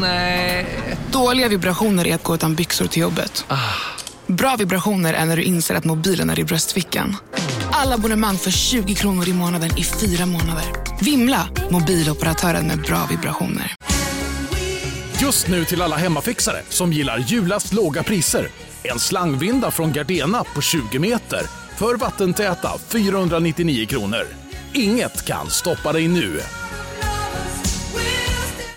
Nej. Dåliga vibrationer är att gå utan byxor till jobbet. Bra vibrationer är när du inser att mobilen är i bröstfickan. Alla abonnemang för 20 kronor i månaden i fyra månader. Vimla! Mobiloperatören med bra vibrationer. Just nu till alla hemmafixare som gillar julast låga priser. En slangvinda från Gardena på 20 meter för vattentäta 499 kronor. Inget kan stoppa dig nu.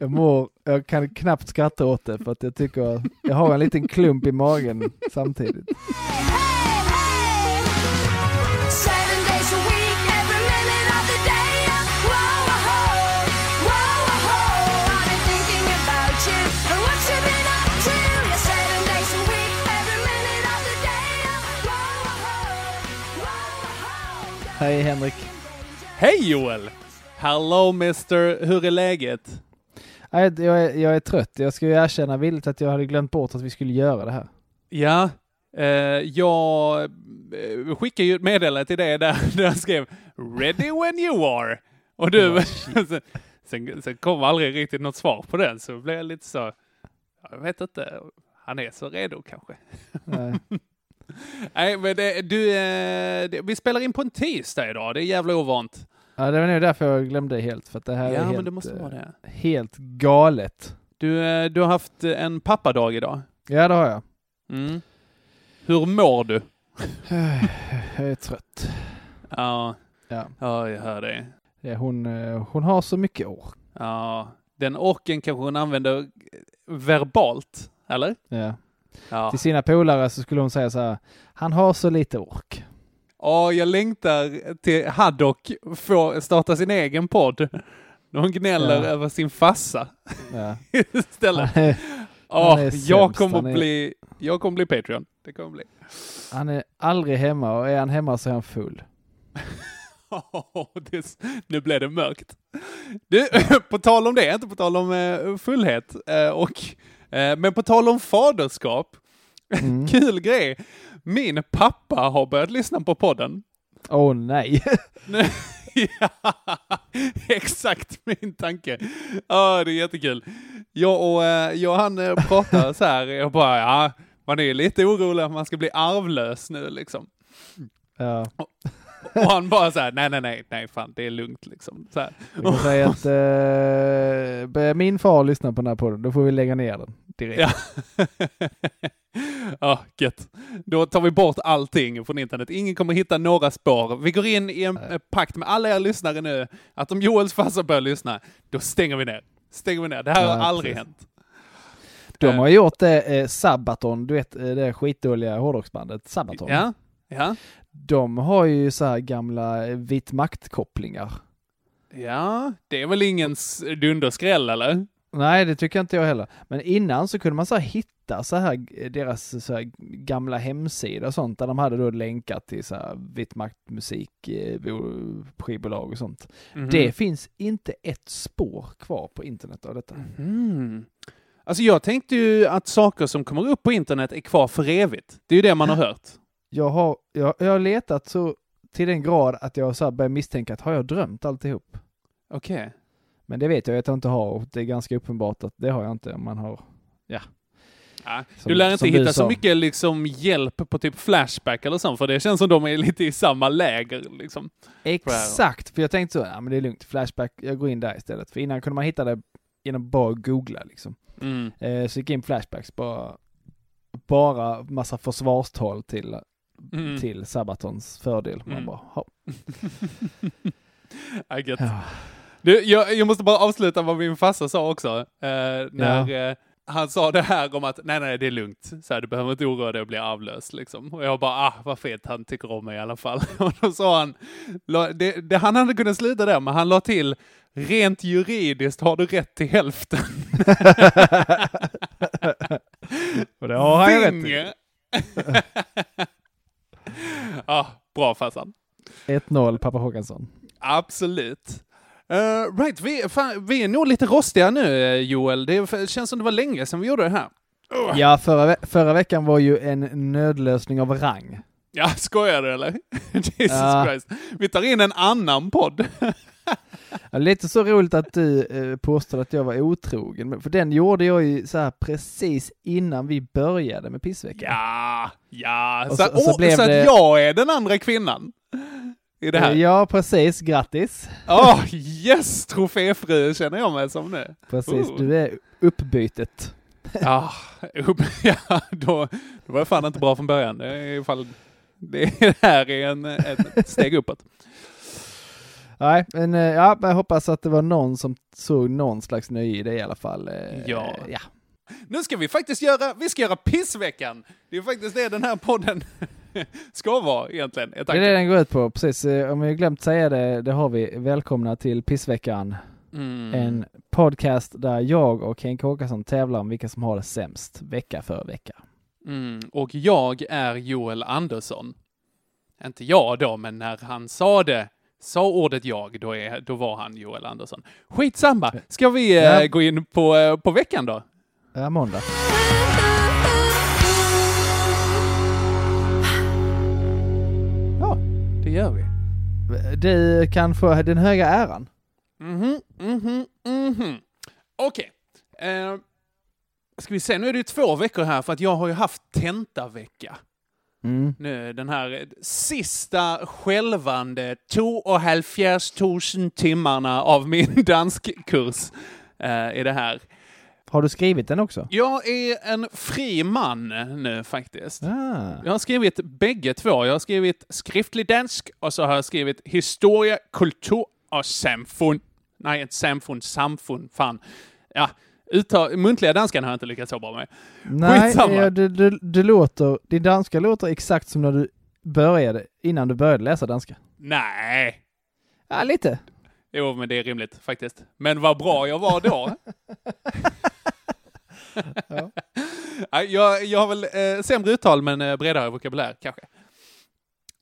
Jag, mår, jag kan knappt skratta åt det för att jag tycker jag har en liten klump i magen samtidigt. Hej Henrik. Hej Joel! Hello mister, hur är läget? Jag är, jag är trött. Jag ska ju erkänna villigt att jag hade glömt bort att vi skulle göra det här. Ja, eh, jag eh, skickade ju ett meddelande till dig där, där jag skrev “Ready when you are” och du, sen, sen, sen kom aldrig riktigt något svar på den så blev jag lite så, jag vet inte, han är så redo kanske. Nej. Nej, men det, du, eh, det, vi spelar in på en tisdag idag, det är jävla ovant. Ja, det var nog därför jag glömde helt, för att det här Ja, är men helt, det måste eh, vara det. helt galet. Du, eh, du har haft en pappadag idag. Ja, det har jag. Mm. Hur mår du? Jag är trött. Ja, Ja. ja jag hör det. Ja, hon, eh, hon har så mycket ork. Ja, den orken kanske hon använder verbalt, eller? Ja. Ja. Till sina polare så skulle hon säga så här, han har så lite ork. Åh, jag längtar till Haddock får starta sin egen podd. När hon gnäller Ja. över sin fassa Ja. istället. Är jag kommer är- bli, jag kommer bli Patreon. Det kommer bli. han är aldrig hemma och är han hemma så är han full. Det, nu blev det mörkt. Du, på tal om det, inte på tal om eh, fullhet, eh, och, eh, men på tal om faderskap. Mm. Kul grej. Min pappa har börjat lyssna på podden. Åh nej. ja, exakt min tanke. Ja, det är jättekul. Jag och, eh, jag och han eh, pratar så här, jag bara, ja, man är lite orolig att man ska bli arvlös nu liksom. ja. Och han bara så här, nej, nej, nej, nej, fan, det är lugnt liksom. Så här. Jag säga att eh, börjar min far lyssna på den här podden, då får vi lägga ner den direkt. Ja. ja, gött. Då tar vi bort allting från internet. Ingen kommer hitta några spår. Vi går in i en eh, pakt med alla er lyssnare nu, att om Joels farsa börjar lyssna, då stänger vi ner. Stänger vi ner. Det här har Ja, aldrig precis. hänt. De har gjort det, eh, Sabaton, du vet eh, det skitdåliga hårdrocksbandet Sabaton. Ja, ja, De har ju så här gamla vit makt-kopplingar. ja. Det är väl ingen dunderskräll, eller? Nej, det tycker inte jag heller. Men innan så kunde man så här hitta så här deras så här gamla hemsida och sånt där de hade då länkar till så här vitt maktmusik, eh, bo- skivbolag och sånt. Mhm. Det finns inte ett spår kvar på internet av detta. Mm. Alltså jag tänkte ju att saker som kommer upp på internet är kvar för evigt. Det är ju det man har hört. Jag har, jag, jag har letat så till den grad att jag så här börjar misstänka att har jag drömt alltihop? Okej. Men det vet jag att jag inte har och det är ganska uppenbart att det har jag inte om man har, ja. Ja, Som- du lär inte hitta så sa. mycket liksom hjälp på typ Flashback eller sånt, för det känns som de är lite i samma läger liksom. Exakt, för jag tänkte så, ja men det är lugnt, Flashback, jag går in där istället. För innan kunde man hitta det genom bara att googla liksom. Mm. Eh, så gick jag in Flashbacks, bara, bara massa försvarstal till, Mm. till Sabatons fördel. Man Mm. bara, ha. I get. Ja. Du, jag, jag måste bara avsluta vad min farsa sa också. Eh, när, eh, han sa det här om att nej, nej, det är lugnt. Så här, du behöver inte oroa dig och bli arvlös liksom. Och jag bara, ah, vad fint, han tycker om mig i alla fall. Och då sa han, det, det, han hade kunnat sluta där, men han la till, rent juridiskt har du rätt till hälften. Och det har han ju rätt i. Ja, bra farsan. 1-0 pappa Håkansson. Absolut. Uh, right, vi, fan, vi är nog lite rostiga nu eh, Joel. Det känns som det var länge sedan vi gjorde det här. Ja, förra, ve- förra veckan var ju en nödlösning av rang. Ja, skojar du eller? Jesus Ja. Christ. Vi tar in en annan podd. Lite så roligt att du eh, påstår att jag var otrogen, för den gjorde jag ju så här precis innan vi började med pissveckan. Ja, ja. Och Så, så- och så så det- att jag är den andra kvinnan. I det här. Eh, Ja, precis. Grattis. Åh, yes! Troféfru känner jag mig som nu. Precis, Oh. du är uppbytet. Ja, upp, ja då, då var jag fan inte bra från början. Det är ifall det här är en, ett steg uppåt. Nej, men eh, ja, jag hoppas att det var någon som såg någon slags nöje i det i alla fall. Eh, Ja. ja. Nu ska vi faktiskt göra, vi ska göra pissveckan. Det är faktiskt det den här podden ska vara egentligen. Det är det den går ut på, precis. Eh, Om jag glömt säga det, det har vi. Välkomna till Pissveckan. Mm. En podcast där jag och Henke Håkansson tävlar om vilka som har det sämst vecka för vecka. Mm. Och jag är Joel Andersson. Inte jag då, men när han sa det, sa ordet jag, då, är, då var han Joel Andersson. Skitsamma! Ska vi eh, Ja. gå in på, eh, på veckan då? Ja, måndag. Ja, det gör vi. Du kan få den höga äran. Mhm, mhm, mhm. Okej. Eh, ska vi se, nu är det ju två veckor här för att jag har ju haft tentavecka. Mm. Nu den här sista skälvande 2 500 timmarna av min danskkurs eh, är det här. Har du skrivit den också? Jag är en fri man nu faktiskt. Ah. Jag har skrivit bägge två. Jag har skrivit skriftlig dansk och så har jag skrivit historia, kultur och samfund. Nej, inte samfund, samfund, fan. Ja, uttal, muntliga danskan har jag inte lyckats så bra med. Nej, Skitsamma. ja, du, du, du låter, din danska låter exakt som när du började, innan du började läsa danska. Nej, Ja, lite. jo men det är rimligt faktiskt. Men vad bra jag var då. Ja. Jag, jag har väl eh, sämre uttal men eh, bredare vokabulär kanske.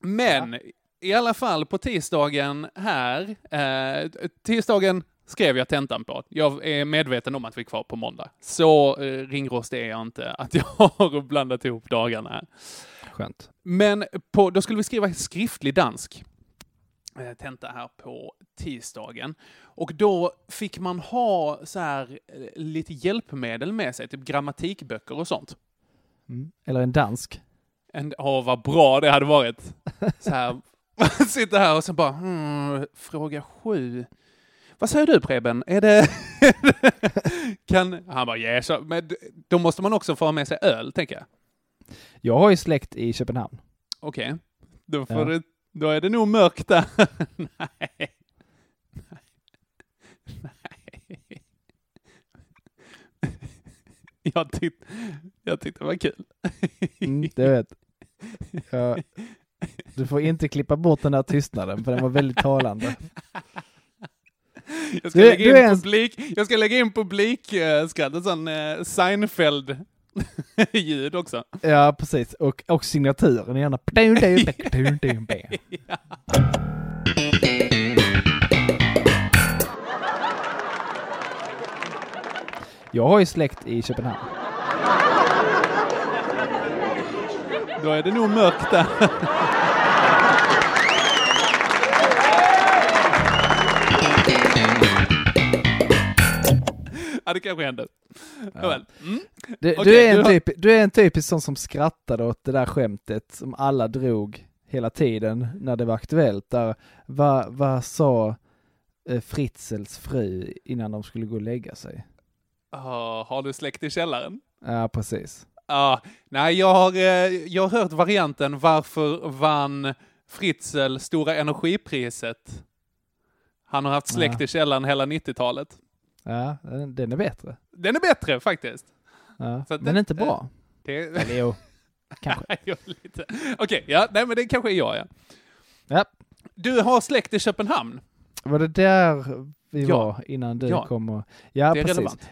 Men i alla fall på tisdagen här, eh, tisdagen skrev jag tentan på. Jag är medveten om att vi är kvar på måndag. Så eh, ringrostig är jag inte att jag har blandat ihop dagarna här. Skönt. Men på, då skulle vi skriva skriftlig dansk eh, tenta här på tisdagen. Och då fick man ha så här eh, lite hjälpmedel med sig, typ grammatikböcker och sånt. Mm. Eller en dansk. En, åh, vad bra det hade varit. Så här, sitta här och så bara, hmm, fråga sju. Vad säger du Preben? Är det... kan... Han bara, ja, så, men då måste man också få ha med sig öl, tänker jag. Jag har ju släkt i Köpenhamn. Okej, då, får Ja. du, då är det nog mörkt där. Nej. Nej. Jag, tyck, jag tyckte det var kul. Mm, det vet. Ja. Du får inte klippa bort den där tystnaden, för den var väldigt talande. Jag ska, Du- lägga, in en- publik, jag ska lägga in publikskratt, ett sån eh, Seinfeld-ljud också. Ja, precis. Och, och signaturen gärna. Jag har ju släkt i Köpenhamn. Då är det nog mörkt där. Ja, det kanske händer. Ja. Mm. Du, Okej, du, är en typ, du är en typisk sån som skrattade åt det där skämtet som alla drog hela tiden när det var aktuellt. Där, vad, vad sa eh, Fritzels fru innan de skulle gå och lägga sig? Ah, har du släkt i källaren? Ja, precis. Ja, nej, jag har, eh, jag har hört varianten varför vann Fritzl Stora Energipriset? Han har haft släkt Ja. i källaren hela 90-talet. Ja, den den är bättre. Den är bättre faktiskt. Ja. Men det- inte bra. Det, Eller jo, kanske. Jo, lite. Okej, ja, nej men det kanske är jag ja. Ja. Du har släkt i Köpenhamn. Var det där vi Ja. var innan du Ja. kom och... Ja, det är precis. relevant.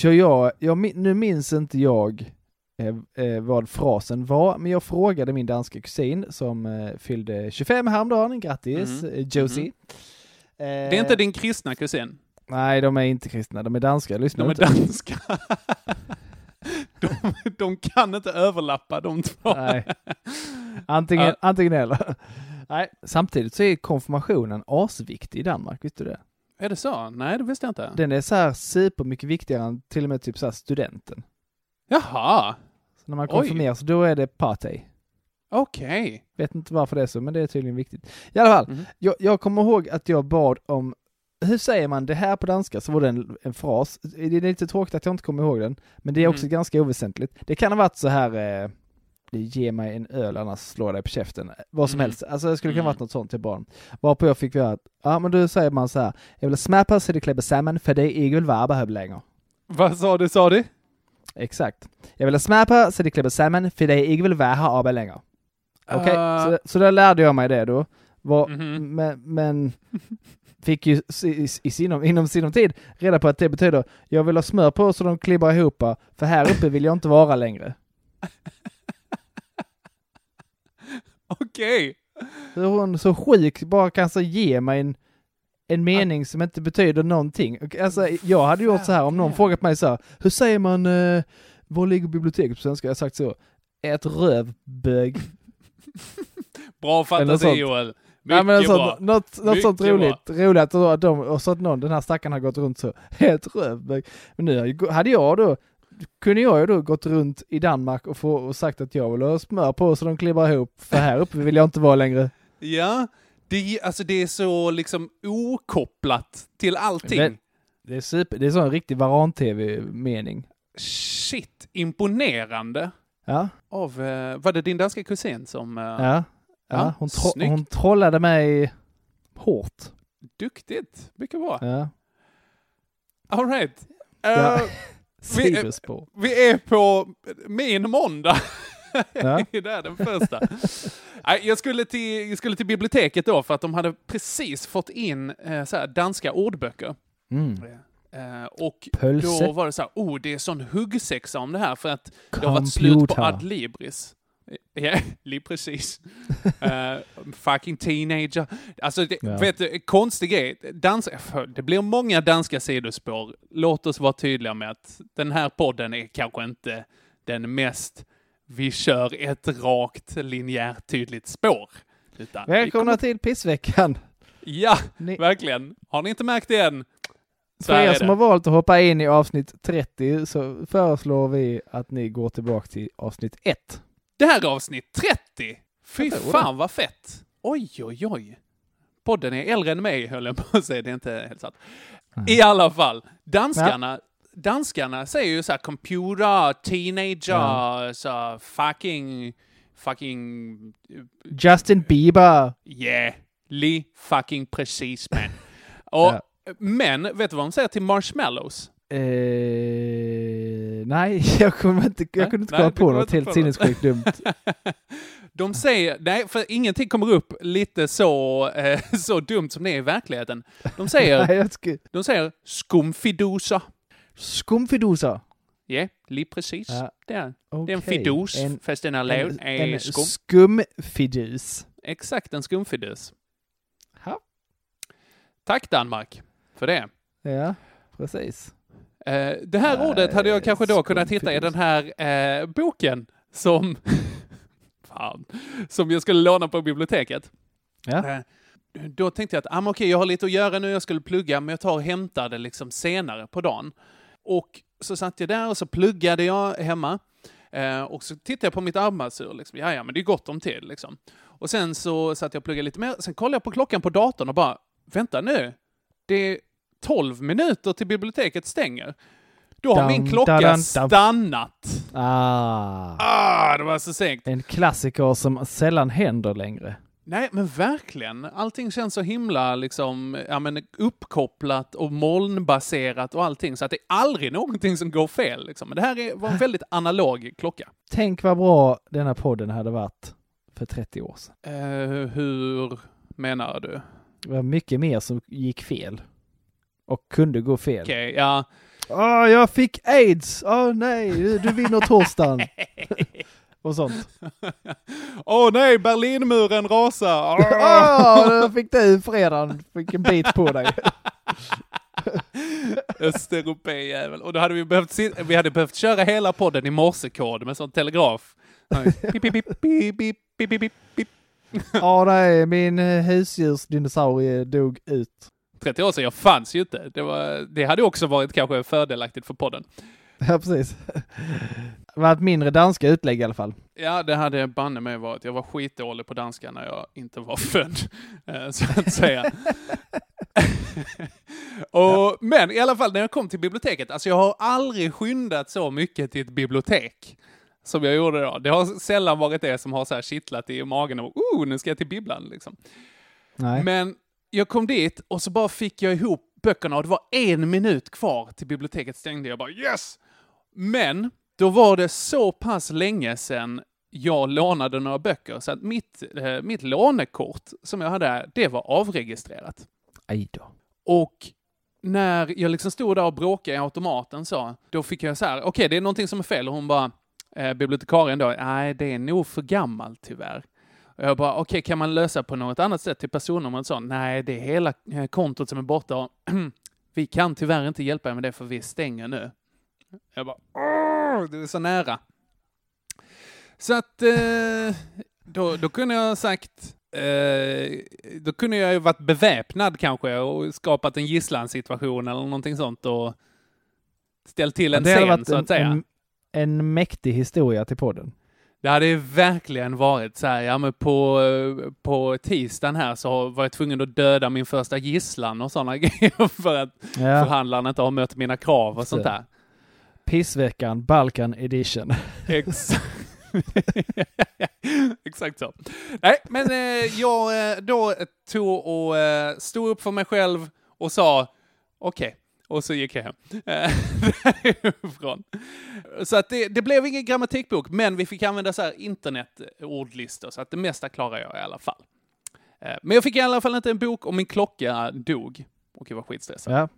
Så, jag, jag, nu minns inte jag eh, eh, vad frasen var, men jag frågade min danska kusin som eh, fyllde 25 häromdagen, grattis eh, Josie. Mhm. Eh, Det är inte din kristna kusin. Nej, de är inte kristna, de är danska, lyssna De är inte. danska. De, de kan inte överlappa de två. Nej. Antingen, Ja. antingen eller. Nej, samtidigt så är konfirmationen asviktig i Danmark, visste du det? Är det så? Nej, det visste jag inte. Den är så här supermycket viktigare än till och med typ så här studenten. Jaha, Så när man konfirmeras, då är det party. okej. Vet inte varför det är så, men det är tydligen viktigt. I alla fall, Mhm. jag, jag kommer ihåg att jag bad om, hur säger man det här på danska? Så var det en, en fras. Det är lite tråkigt att jag inte kommer ihåg den, men det är också Mm. ganska oväsentligt. Det kan ha varit så här, eh, ge mig en öl annars slår jag dig på käften. Vad som Mm. helst. Alltså det skulle kunna Mm. varit något sånt till barn. Varpå jag fick höra att, ja men då säger man så här, jag vill smappa så det klipper samman för det är ingen vara behöver längre. Vad sa du, sa du? Exakt. Jag vill smappa så det klipper samman för det är ingen här längre. Okej, Uh, så, så där lärde jag mig det då. Var, Mhm. men, men fick ju i, i, sinom, inom sinom tid reda på att det betyder jag vill ha smör på så de klibbar ihop, för här uppe vill jag inte vara längre. Okej. Hur hon så sjuk bara kan så ge mig en, en mening som inte betyder någonting. Alltså, jag hade gjort så här om någon frågat mig så här, hur säger man, eh, var ligger biblioteket på svenska? Jag har sagt så, ett rövbög. Bra fantasi. Joel. Mycket Ja, men alltså, bra. något, något sånt roligt, roligt och, de, och så att någon, den här stackaren har gått runt så, ett rövbög. Men nu hade jag då, kunde jag ju då gått runt i Danmark och, få, och sagt att jag vill ha smör på så de klibbar ihop, för här uppe vill jag inte vara längre. Ja, det, alltså det är så liksom okopplat till allting. Men- Det är super, det är så en riktig varan-tv-mening. Shit, imponerande. Ja, Av, eh, var det din danska kusin som... eh, ja, ja. Hon, tro, snyggt. hon trollade mig hårt. Duktigt, mycket bra. Ja. All right. Ja. Eh, Vi- Sidospår. vi är på min måndag. Ja. det är den första. Jag, skulle till, jag skulle till biblioteket då för att de hade precis fått in eh, så här, danska ordböcker. Mm. Eh, och Pölse. då var det så här, oh, det är sån huggsexa om det här för att det har varit slut på Computer. Adlibris. Ja, li precis. Eh, fucking teenager. Alltså, det, Ja. vet du, konstig grej. Dans, det blir många danska sidospår. Låt oss vara tydliga med att den här podden är kanske inte den mest vi kör ett rakt, linjärt, tydligt spår. Utan Välkomna kommer- till pissveckan. Ja, Ni, verkligen. Har ni inte märkt det än? Så För er som har valt att hoppa in i avsnitt 30 så föreslår vi att ni går tillbaka till avsnitt 1. Det här är avsnitt 30! Fy fan vad fett! Oj, oj, oj. Podden är äldre än mig, höll jag på att säga. Det är inte helt sant. I alla fall, danskarna, danskarna säger ju så här computer, teenager, Ja. så fucking, fucking, Justin Bieber. yeah, li fucking precis man. Och, Ja. Men, vet du vad de säger till marshmallows? Eh, nej, jag, kommer inte, jag kunde inte nej, komma på något helt sinnessjukt dumt. De säger, nej, för ingenting kommer upp lite så, eh, så dumt som det är i verkligheten. De säger, nej, jag ska... de säger skumfidusa. Skumfidosa. Ja, li precis. Ja, Det, är, det är en fidus, En, fast den är en, lav, är en skum. skumfidus. Exakt, en skumfidus. Ja. Tack Danmark för det. Ja, precis. Eh, det här Nej, ordet hade jag kanske då kunnat hitta i den här eh, boken som, fan, som jag skulle låna på biblioteket. Ja. Eh, Då tänkte jag att, ah, okej, jag har lite att göra nu, jag skulle plugga, men jag tar och hämtar det liksom senare på dagen. Och så satt jag där och så pluggade jag hemma. Eh, och så tittade jag på mitt armbandsur, liksom, ja, ja, men det är gott om tid liksom. Och sen så satt jag och pluggade lite mer, sen kollade jag på klockan på datorn och bara, vänta nu, det är 12 minuter till biblioteket stänger. Då har Dam, min klocka dam, dam. stannat. Ah. Ah, det var så sent. En klassiker som sällan händer längre. Nej, men verkligen. Allting känns så himla liksom, ja, men uppkopplat och molnbaserat och allting, så att det är aldrig någonting som går fel. Liksom. Men det här är, var en väldigt analog klocka. Tänk vad bra den här podden hade varit för 30 år sedan. Eh, hur menar du? Det var mycket mer som gick fel. Och kunde gå fel. Okej, ja. Åh, jag fick aids! Åh nej, du, vinner torsdagen. och sånt. Åh nej, Berlinmuren rasar! Åh, jag fick du fredagen. Fick en bit på dig. Östeuropé-jävel. Och då hade vi behövt, vi hade behövt köra hela podden i morsekod med sån telegraf. Åh nej, min eh, husdjursdinosaurie dog ut. 30 år sedan, jag fanns ju inte. Det, var, det hade också varit kanske fördelaktigt för podden. Ja, precis. Det var ett mindre danska utlägg i alla fall. Ja, det hade banne mig varit. Jag var skitdålig på danska när jag inte var född, eh, så att säga. och, Men i alla fall, när jag kom till biblioteket, alltså jag har aldrig skyndat så mycket till ett bibliotek som jag gjorde då. Det har sällan varit det som har så här kittlat i magen och oh, nu ska jag till bibblan liksom. Nej. Men jag kom dit och så bara fick jag ihop böckerna och det var en minut kvar till biblioteket stängde. Jag bara yes! Men då var det så pass länge sedan jag lånade några böcker så att mitt, eh, mitt lånekort som jag hade, det var avregistrerat. Aj då. Och när jag liksom stod där och bråkade i automaten så, då fick jag så här, okej det är någonting som är fel och hon bara, eh, bibliotekarien då, nej det är nog för gammalt tyvärr. Och jag bara, okej kan man lösa på något annat sätt till personnumret så? Nej, det är hela eh, kontot som är borta vi kan tyvärr inte hjälpa er med det för vi stänger nu. Jag bara, åh, det är så nära. Så att eh, då, då kunde jag ha sagt, eh, då kunde jag ju varit beväpnad kanske och skapat en gisslansituation eller någonting sånt och ställt till en scen så att säga. En, en mäktig historia till podden. Det hade ju verkligen varit så här, ja men på, eh, på tisdagen här så var jag tvungen att döda min första gisslan och sådana grejer för att Ja. förhandlaren inte har mött mina krav och sånt där. Pissveckan, Balkan edition. Exakt. Exakt så. Nej, men eh, jag eh, då tog och eh, stod upp för mig själv och sa okej. Och så gick jag hem. Eh. Så att det, det blev ingen grammatikbok, men vi fick använda så här internetordlistor, så att det mesta klarar jag i alla fall. Eh, men jag fick i alla fall inte en bok och min klocka dog. Och jag var skitstressad. Ja.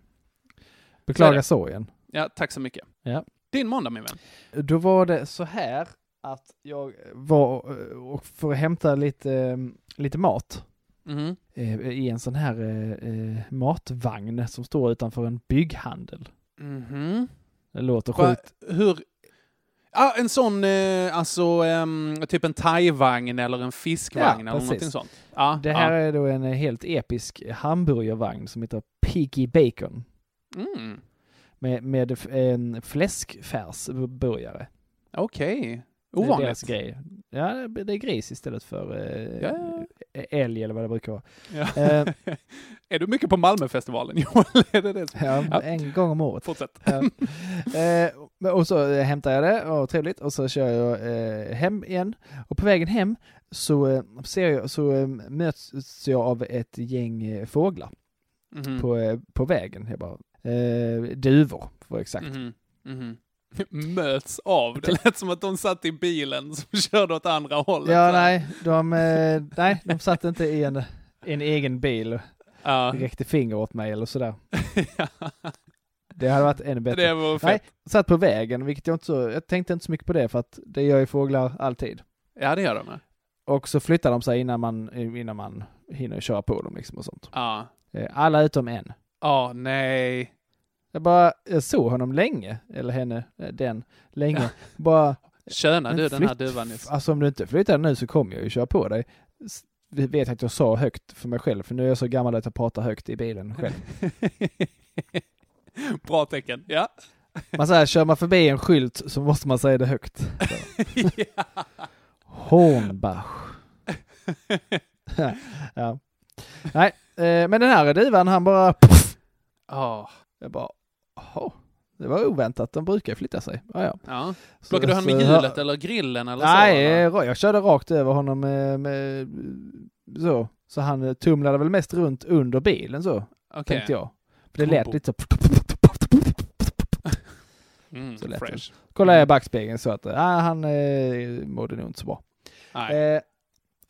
Beklagar sorgen. Ja, tack så mycket. Ja. Din måndag min vän. Då var det så här att jag var eh, och för att hämta lite, lite mat Eh, i en sån här eh, eh, matvagn som står utanför en bygghandel. Mhm. Det låter Va, sjukt. hur... Ja, en sån, eh, alltså, ehm, typ en thai-vagn eller en fiskvagn Ja, eller någonting sånt. Ja, Det här är då en helt episk hamburgervagn som heter Piggy Bacon. Mm. Med, med en fläskfärsburgare. Okej. Det är Ovanligt. grej. Ja, det är gris istället för eh, Ja. älg eller vad det brukar vara. Ja. Eh, är du mycket på Malmöfestivalen Joel? är det det? ja, Ja. en gång om året. Fortsätt. Eh, och så eh, hämtar jag det, och trevligt, och så kör jag eh, hem igen. Och på vägen hem så, eh, ser jag, så eh, möts jag av ett gäng eh, fåglar Mhm. på, eh, på vägen. Jag bara, eh, duvor, för att vara exakt. Mhm. Mhm. Möts av. Det lät som att de satt i bilen som körde åt andra hållet. Ja, nej, de, eh, nej, de satt inte i en, en egen bil och Ja. räckte finger åt mig eller sådär. Det hade varit ännu bättre. det var Nej, fett. satt på vägen, vilket jag inte så, jag tänkte inte så mycket på det för att det gör ju fåglar alltid. Ja, det gör de. Och så flyttar de sig innan man, innan man hinner köra på dem liksom och sånt. Ja. Eh, Alla utom en. Ja, nej. Jag bara, jag såg honom länge, eller henne, eh, den, länge. Bara, Köna Men du den här duvan nyss. alltså om du inte flyttar nu så kommer jag ju köra på dig. Vi vet att jag sa högt för mig själv, för nu är jag så gammal att jag pratar högt i bilen själv. Bra tecken. Ja. Man säger, kör man förbi en skylt så måste man säga det högt. ja. Hornbach. ja. Nej, eh, men den här duvan han bara, Ja. jag bara, jaha, det var oväntat, de brukar flytta sig. Ja, ja. ja. Plockade du han med så- hjulet eller grillen eller så? Nej, eh, jag körde rakt över honom med, med så. Så han eh, tumlade väl mest runt under bilen så, Okej. tänkte jag. För det lät lite så. Mm, Så lät det. fresh. Kollade jag i backspegeln så att ah, han eh, mådde nog inte så bra. Nej. Eh,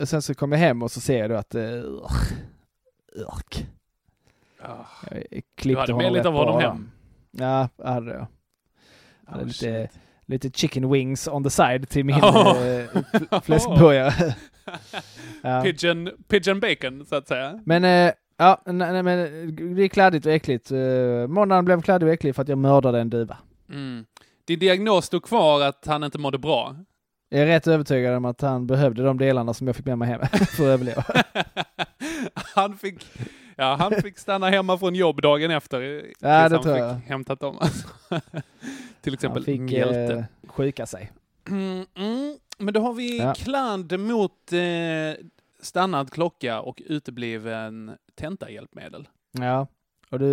och sen så kom jag hem och så ser jag då att... Eh, urk. Ah. Jag klippte hade med lite av honom hem. Ja, det hade jag. hade Oh, lite, shit. lite chicken wings on the side till min Oh. eh, fl- fläskburgare. ja. Pigeon, pigeon bacon, så att säga. Men, eh, ja, nej, nej, men det är kladdigt och äckligt. Uh, måndagen blev kladdig och äcklig för att jag mördade en duva. Mm. Din diagnos stod kvar att han inte mådde bra. Jag är rätt övertygad om att han behövde de delarna som jag fick med mig hem för att överleva. han, fick, ja, han fick stanna hemma från jobb dagen efter. Ja, det han tror fick jag. hämtat dem. Till exempel Han fick mjälte. eh, sjuka sig. Mm, mm. Men då har vi Ja. kladd mot eh, stannad klocka och utebliven tentahjälpmedel. Ja. Och du,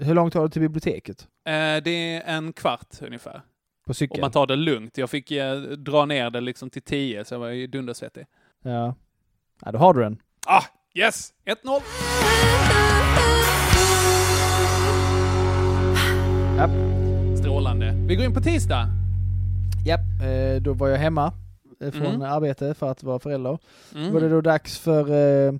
hur långt har du till biblioteket? Eh, det är en kvart ungefär. På cykel? Om man tar det lugnt. Jag fick eh, dra ner det liksom till 10 så jag var ju dundersvettig. Ja. Ja, då har du den. Ah, yes! 1-0! Japp. Strålande. Vi går in på tisdag. Japp. Eh, då var jag hemma eh, från Mm. arbete för att vara förälder. Mm. var det då dags för... Eh,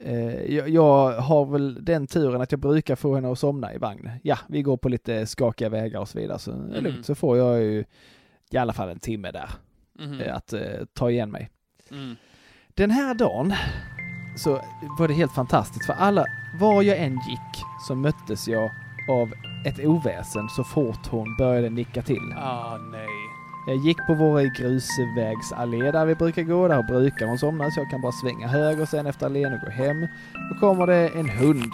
eh, jag, jag har väl den turen att jag brukar få henne att somna i vagn. Ja, vi går på lite skakiga vägar och så vidare. Så Mm. lugnt. Så får jag ju i alla fall en timme där eh, att ta igen mig. Mm. Den här dagen så var det helt fantastiskt för alla, var jag än gick så möttes jag av ett oväsen så fort hon började nicka till. Ah, nej. Jag gick på vår grusvägsallé där vi brukar gå, där brukar hon somna så jag kan bara svänga höger sen efter allén och gå hem. Då kommer det en hund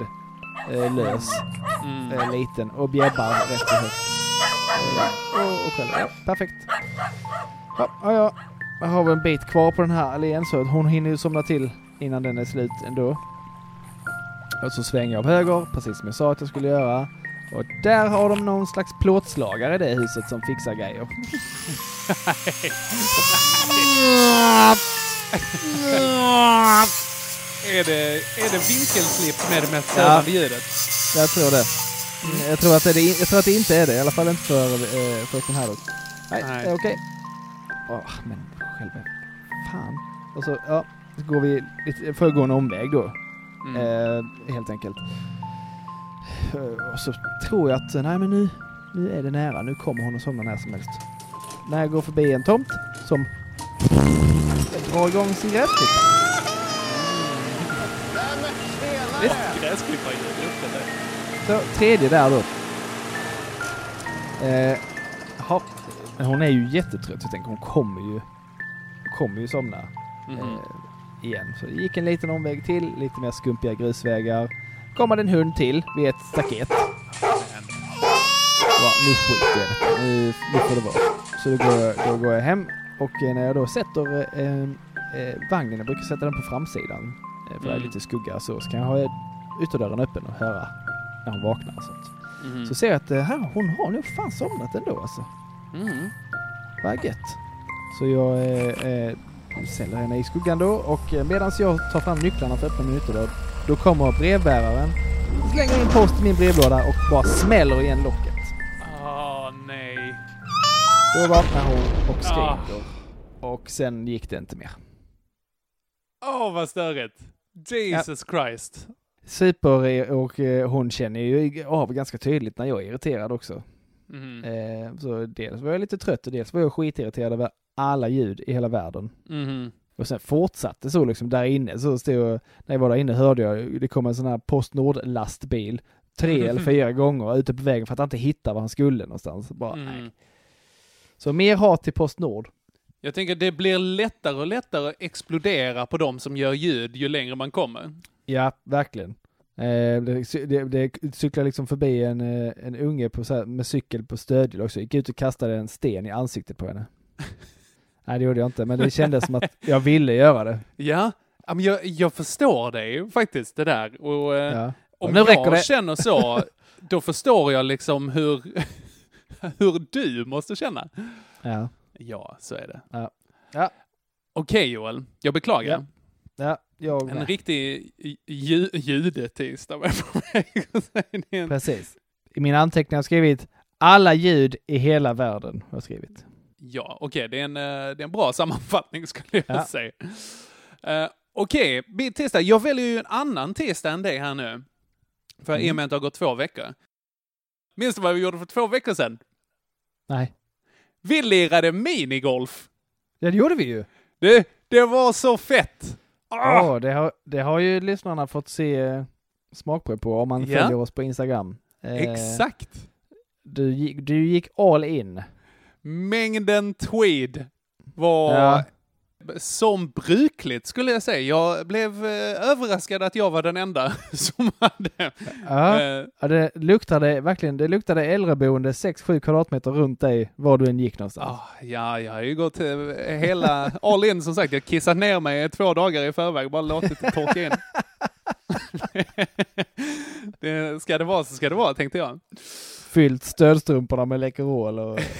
eh, lös, Mm. eh, liten och bjäbbar rätt så högt. Eh, och, och själv, ja, perfekt. Ja, ja, ja. Jag har väl en bit kvar på den här allén så hon hinner ju somna till innan den är slut ändå. Och så svänger jag av höger, precis som jag sa att jag skulle göra. Och där har de någon slags plåtslagare i det huset som fixar grejer. Är det, är det vinkelslip med det mest Ja. störande ljudet? Jag tror det. Jag tror att det, jag tror att det inte är det, i alla fall inte för, eh, för den här då. Nej, Nej. det är okej. Åh, men själva... Fan. Och så, ja, går vi lite, får gå en omväg då. Mm. Eh, helt enkelt. Eh, Och så tror jag att, nej men nu, nu är det nära. Nu kommer hon att somna när som helst. När jag går förbi en tomt som drar igång sin gräsklippare. Just det. Så, tredje där då. Eh, ha, men hon är ju jättetrött. Jag tänker hon kommer ju, kommer ju somna Mhm. eh, igen. Så det gick en liten omväg till, lite mer skumpiga grusvägar. Kommer en hund till vid ett staket. Ja, nu skiter jag. Nu, nu får det vara. Så då går, jag, då går jag hem och eh, när jag då sätter eh, eh, vagnen, jag brukar sätta den på framsidan. Eh, för det är Mm. lite skugga så, så kan jag ha ytterdörren öppen och höra när hon vaknar och sånt. Mhm. Så ser jag att eh, här, hon har nog fan somnat ändå alltså. Mhm. Vad gött. Så jag eh, eh, ställer henne i skuggan då och eh, medan jag tar fram nycklarna för att öppna min ytterdörr då kommer brevbäraren, slänger in post i min brevlåda och bara smäller igen locket. Åh, nej. Då vaknar hon och Ah. skriker. Och sen gick det inte mer. Åh, vad störigt. Jesus Christ. Super och eh, hon känner ju av ganska tydligt när jag är irriterad också. Eh, så dels var jag lite trött och dels var jag skitirriterad över alla ljud i hela världen. Mhm. Och sen fortsatte så liksom där inne så stod när jag var där inne hörde jag, det kom en sån här Postnord lastbil tre eller fyra gånger ute på vägen för att han inte hittade var han skulle någonstans. Bara. Mhm. Så mer hat till Postnord. Jag tänker det blir lättare och lättare att explodera på de som gör ljud ju längre man kommer. Ja, verkligen. Eh, det, det, det cyklar liksom förbi en, eh, en unge på, här, med cykel på stödhjul också. Gick ut och kastade en sten i ansiktet på henne. Nej, det gjorde jag inte, men det kändes som att jag ville göra det. Ja, men jag, jag förstår dig faktiskt det där. Och eh, Ja. om nu jag det. känner så, då förstår jag liksom hur, hur du måste känna. Ja. Ja, så är det. Ja. Ja. Okej Joel, jag beklagar. Ja. Ja, Jag En riktig ju- judetisdag var jag på väg att säga. Precis. I mina anteckningar har jag skrivit alla ljud i hela världen. Har jag skrivit. Ja, okej, det, är en, eh, det är en bra sammanfattning skulle jag Ja. säga. Uh, okej, min tisdag. Jag väljer ju en annan tisdag än dig här nu. För i och med att det har gått två veckor. Minns du vad vi gjorde för två veckor sedan? Nej. Vi lirade minigolf. Ja, det gjorde vi ju. Det, det var så fett! Ja, Ah! det, har, det har ju lyssnarna fått se eh, smakprov på om man Ja. följer oss på Instagram. Eh, Exakt! Du, du gick all in. Mängden tweed var Ja. Som brukligt skulle jag säga. Jag blev eh, överraskad att jag var den enda som hade... Ja. eh, Ja, det luktade verkligen, det luktade äldreboende 6-7 kvadratmeter runt dig var du än gick någonstans. ah, ja, jag har ju gått eh, hela all in som sagt. Jag kissat ner mig två dagar i förväg, bara låtit det torka in. det, ska det vara så ska det vara, tänkte jag. Fyllt stödstrumporna med Läkerol och...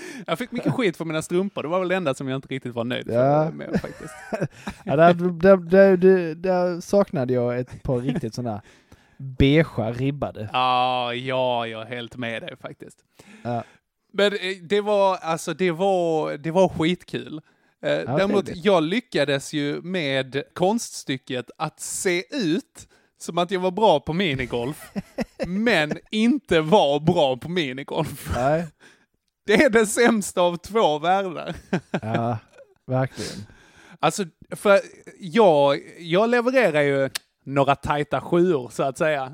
Jag fick mycket skit för mina strumpor. Det var väl det enda som jag inte riktigt var nöjd Ja. för, med faktiskt. ja, där, där, där, där, saknade jag ett par riktigt sådana beigea ribbade. Ja, ja, jag är helt med dig faktiskt. Ja. Men eh, det var, alltså det var, det var skitkul. Eh, Däremot, trevligt. jag lyckades ju med konststycket att se ut som att jag var bra på minigolf, men inte var bra på minigolf. Nej. Det är det sämsta av två världar. Ja, verkligen. Alltså, för jag, jag levererar ju några tajta sjuor, så att säga.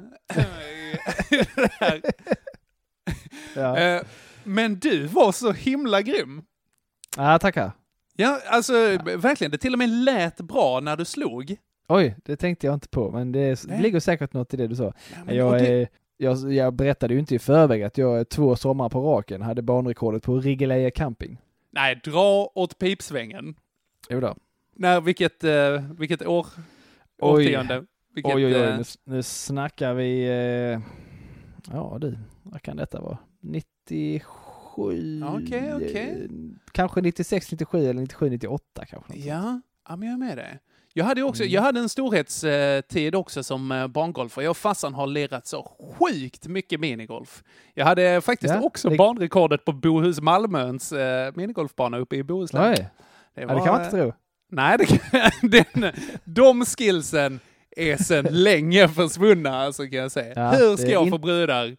Ja, Eh, Men du var så himla grym. ja tackar. Ja, alltså verkligen. Det till och med lät bra när du slog. Oj, det tänkte jag inte på, men det Nej. ligger säkert något i det du sa. och Jag, det- är, jag, jag berättade ju inte i förväg att jag två somrar på raken hade banrekordet på Rigeleje camping. Nej, dra åt pipsvängen. Jo då. När, vilket, eh, vilket år? Oj. Årtionde? Vilket, oj, oj, oj, eh, nu, nu snackar vi... Eh, ja du, vad kan detta vara? 97? Okej, okej. eh, Kanske 96, 97 eller 97, 98 kanske. Ja, ja, men jag är med det. Jag hade, också, Mm. jag hade en storhetstid också som eh, barngolfare. Jag och farsan har lirat så sjukt mycket minigolf. Jag hade faktiskt Ja, också det- banrekordet på Bohus Malmöns eh, minigolfbana uppe i Bohuslän. Oj, ja, det kan man inte tro. Nej, det kan, den, de skillsen är sedan länge försvunna, alltså kan jag säga. Ja, Hur det ska jag in- få brudar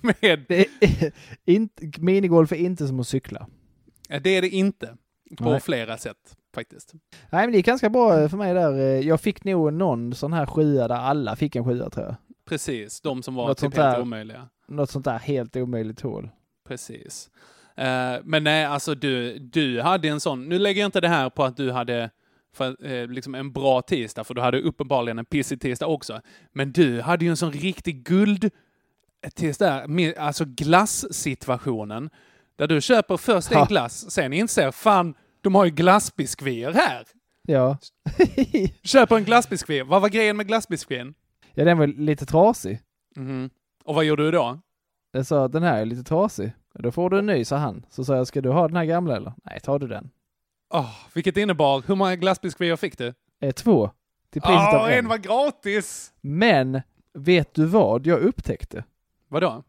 med... Det är, inte, minigolf är inte som att cykla. Det är det inte. På Nej. flera sätt, faktiskt. Nej men det gick ganska bra eh, för mig där. Eh, Jag fick nog någon sån här sjua där alla fick en sjua tror jag. Precis, de som var Något typ helt där. omöjliga. Något sånt där helt omöjligt hål. Precis. Eh, men nej, alltså du, du hade en sån, nu lägger jag inte det här på att du hade för, eh, liksom en bra tisdag, för du hade uppenbarligen en pissig tisdag också. Men du hade ju en sån riktig guld tisdag, alltså glassituationen, där du köper först en glass, sen inser fan, de har ju glassbiskvier här. Ja. Köper en glassbiskvi. Vad var grejen med glassbiskvin? ja den var lite trasig. Mhm. Och vad gjorde du då? Jag sa att den här är lite trasig. Då får du en ny, sa han. Så sa jag, ska du ha den här gamla eller? Nej, tar du den. Oh, vilket innebar, hur många glassbiskvier fick du? Eh, två. Till priset Åh, av en en. var gratis! Men, vet du vad jag upptäckte? Vadå?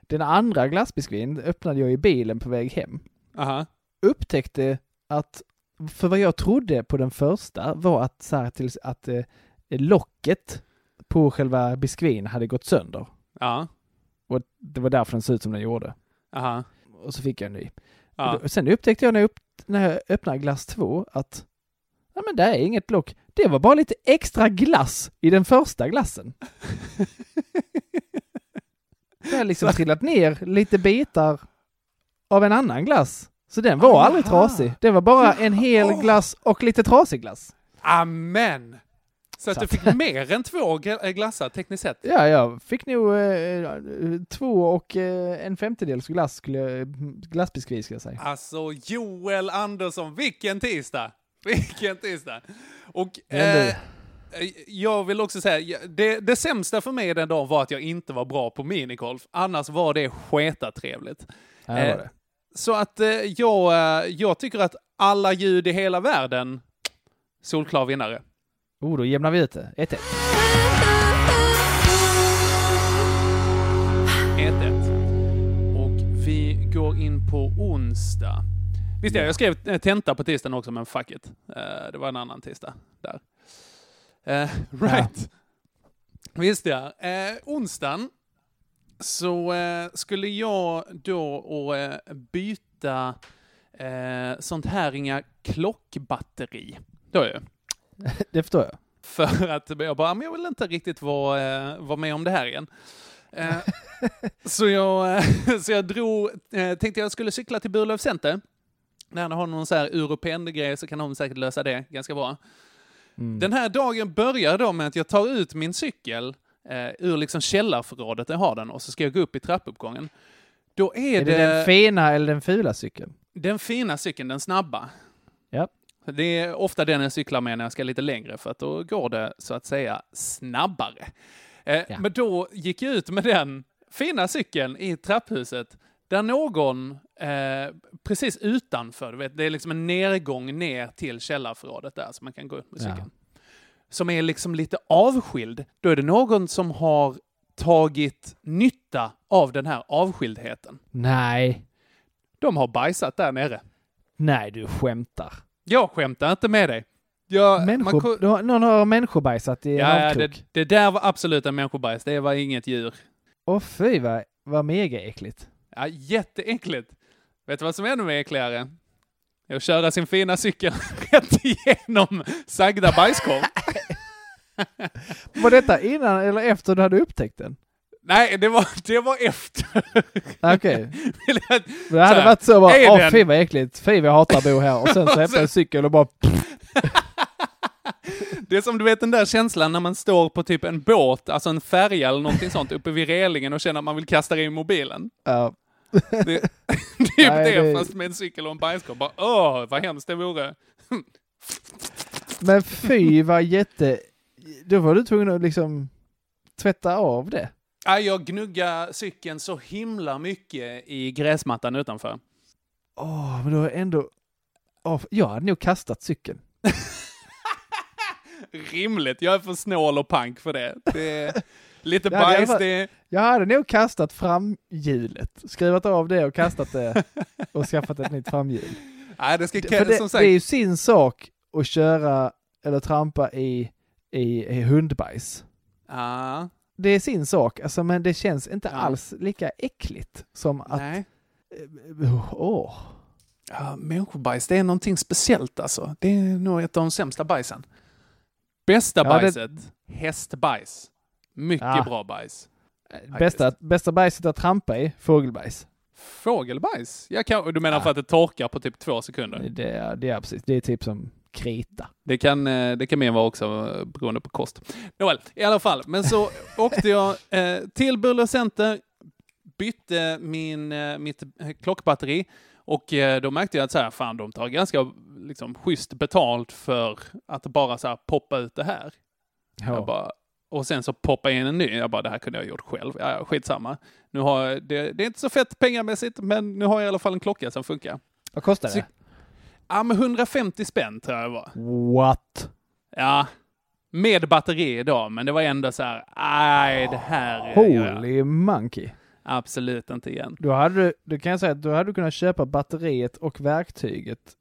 Den andra glassbiskvin öppnade jag i bilen på väg hem. Aha. Upptäckte att, för vad jag trodde på den första var att, så här, till, att eh, locket på själva biskvin hade gått sönder. Ja. Och det var därför den såg ut som den gjorde. Aha. Och så fick jag en ny. Ja. Då, sen upptäckte jag när jag, upp, när jag öppnade glass 2 att ja men det är inget lock. Det var bara lite extra glass i den första glassen. Det har liksom trillat ner lite bitar av en annan glass. Så den var aldrig Aha. trasig. Det var bara en hel Åh. glass och lite trasig glass. Amen! Så att Så du fick mer än två äh, glassar tekniskt sett. Ja, jag fick nog eh, två och eh, en femtedels glass skulle jag, glassbiskvi ska jag säga. Alltså Joel Andersson, vilken tisdag! Vilken tisdag! Och eh, jag vill också säga, det, det sämsta för mig den dagen var att jag inte var bra på minigolf. Annars var det sketa trevligt. Ja, det var Eh, det. Så att eh, jag, eh, jag tycker att alla ljud i hela världen Solklar vinnare. Oh, då jämnar vi ut det. 1-1. 1-1. Och vi går in på onsdag. Visst ja, jag skrev eh, tenta på tisdagen också, men fuck it. Eh, det var en annan tisdag där. Eh, right. Visst ja. Eh, onsdagen så eh, skulle jag då och eh, byta eh, sånt här inga klockbatteri. Då ju. Det förstår jag. För att jag bara, men jag vill inte riktigt vara, eh, vara med om det här igen. Eh, så, jag, eh, så jag drog, eh, tänkte jag skulle cykla till Burlöf Center. När de har någon så här Europen-grej så kan de säkert lösa det ganska bra. Mm. Den här dagen börjar då med att jag tar ut min cykel eh, ur liksom källarförrådet jag har den och så ska jag gå upp i trappuppgången. Då är, Är det den fina eller den fula cykeln? den fina cykeln, den snabba. Ja. Det är ofta den jag cyklar med när jag ska lite längre för att då går det så att säga snabbare. Eh, Ja. Men då gick jag ut med den fina cykeln i trapphuset där någon eh, precis utanför, vet, det är liksom en nedgång ner till källarförrådet där så man kan gå ut med cykeln. Som är liksom lite avskild. Då är det någon som har tagit nytta av den här avskildheten. Nej. De har bajsat där nere. Nej, du skämtar. Jag skämtar inte med dig. Jag, Människor, man någon har människobajsat i en ja, ja, avkrok. det, det där var absolut en människobajs. Det var inget djur. Åh fy vad, vad mega äckligt. Ja, jätteäckligt. Vet du vad som är ännu mer äckligare? Att köra sin fina cykel rätt igenom sagda bajskorv. Var detta innan eller efter du hade upptäckt den? Nej, det var, det var efter. Okej. Det Så hade här, varit så bara, åh den- fy vad äckligt, fy vad jag hatar att bo här. Och sen så hämtar jag en cykel och bara, Det är som du vet den där känslan när man står på typ en båt, alltså en färja eller någonting sånt, uppe vid relingen och känner att man vill kasta in mobilen. ja. Det, det är Nej, det, det- fast med en cykel och en bajskorv. Bara åh, vad hemskt det vore. Men fy vad jätte, då var du tvungen att liksom tvätta av det. Nej, jag gnuggar cykeln så himla mycket i gräsmattan utanför. Åh, men då är ändå, åh, jag hade nog kastat cykeln. Rimligt, jag är för snål och pank för det. det lite Ja, det bajs, var- det. Jag hade nog kastat framhjulet, skruvat av det och kastat det och skaffat ett nytt framhjul. Nej, det ska... Det, som det sagt, är ju sin sak att köra eller trampa i, i, i hundbajs. Ja, Det är sin sak, alltså, men det känns inte Ja. alls lika äckligt som att... nej. eh, Åh. Ja, människobajs, det är någonting speciellt alltså. Det är nog ett av de sämsta bajsen. Bästa Ja, det- bajset, hästbajs. Mycket Ja. bra bajs. Bästa, bästa bajset att trampa i, fågelbajs. Fågelbajs? Jag kan, du menar Ja. för att det torkar på typ två sekunder? Det är, det är precis, det är typ som krita. Det kan, eh, det kan mer vara också eh, beroende på kost. Nåväl, i alla fall. Men så åkte jag eh, till Buller Center, bytte min, eh, mitt eh, klockbatteri och eh, då märkte jag att så här, fan, de tar ganska liksom, schysst betalt för att bara så här, poppa ut det här. Jag bara, och sen så poppa in en ny. Jag bara, det här kunde jag gjort själv. Ja, ja, skitsamma. Nu har jag, det, det är inte så fett pengamässigt, men nu har jag i alla fall en klocka som funkar. Vad kostar Så- det? Ja, men 150 spänn tror jag det var. What? Ja, med batteri idag, men det var ändå så här, nej, det här gör jag Holy monkey. absolut inte igen. Då hade du, du kan jag säga då hade du kunnat köpa batteriet och verktyget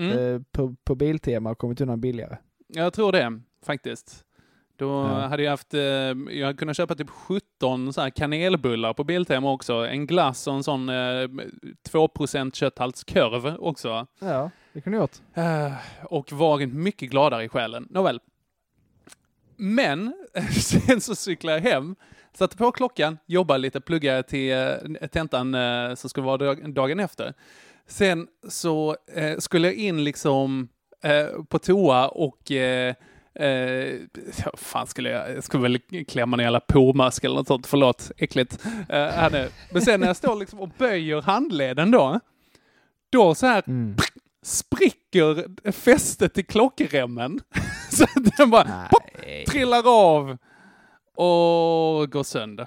Mm, eh, på, på Biltema och kommit undan billigare. Jag tror det, faktiskt. Då Ja. hade jag haft, eh, jag hade kunnat köpa typ 17 så här kanelbullar på Biltema också. En glass och en sån eh, 2% kötthaltskorv också. Ja, det kunde du gjort. Eh, och varit mycket gladare i själen. Nåväl. Men sen så cyklade jag hem, satte på klockan, jobbade lite, pluggade till eh, tentan eh, som skulle vara dag- dagen efter. Sen så skulle jag in liksom på toa och eh, fan skulle jag, jag skulle väl klämma ner alla pormask eller något sånt, förlåt, äckligt. Eh. Men sen när jag står liksom och böjer handleden då, då så här Mm. Spricker fästet till klockremmen. så den bara pop, trillar av och går sönder.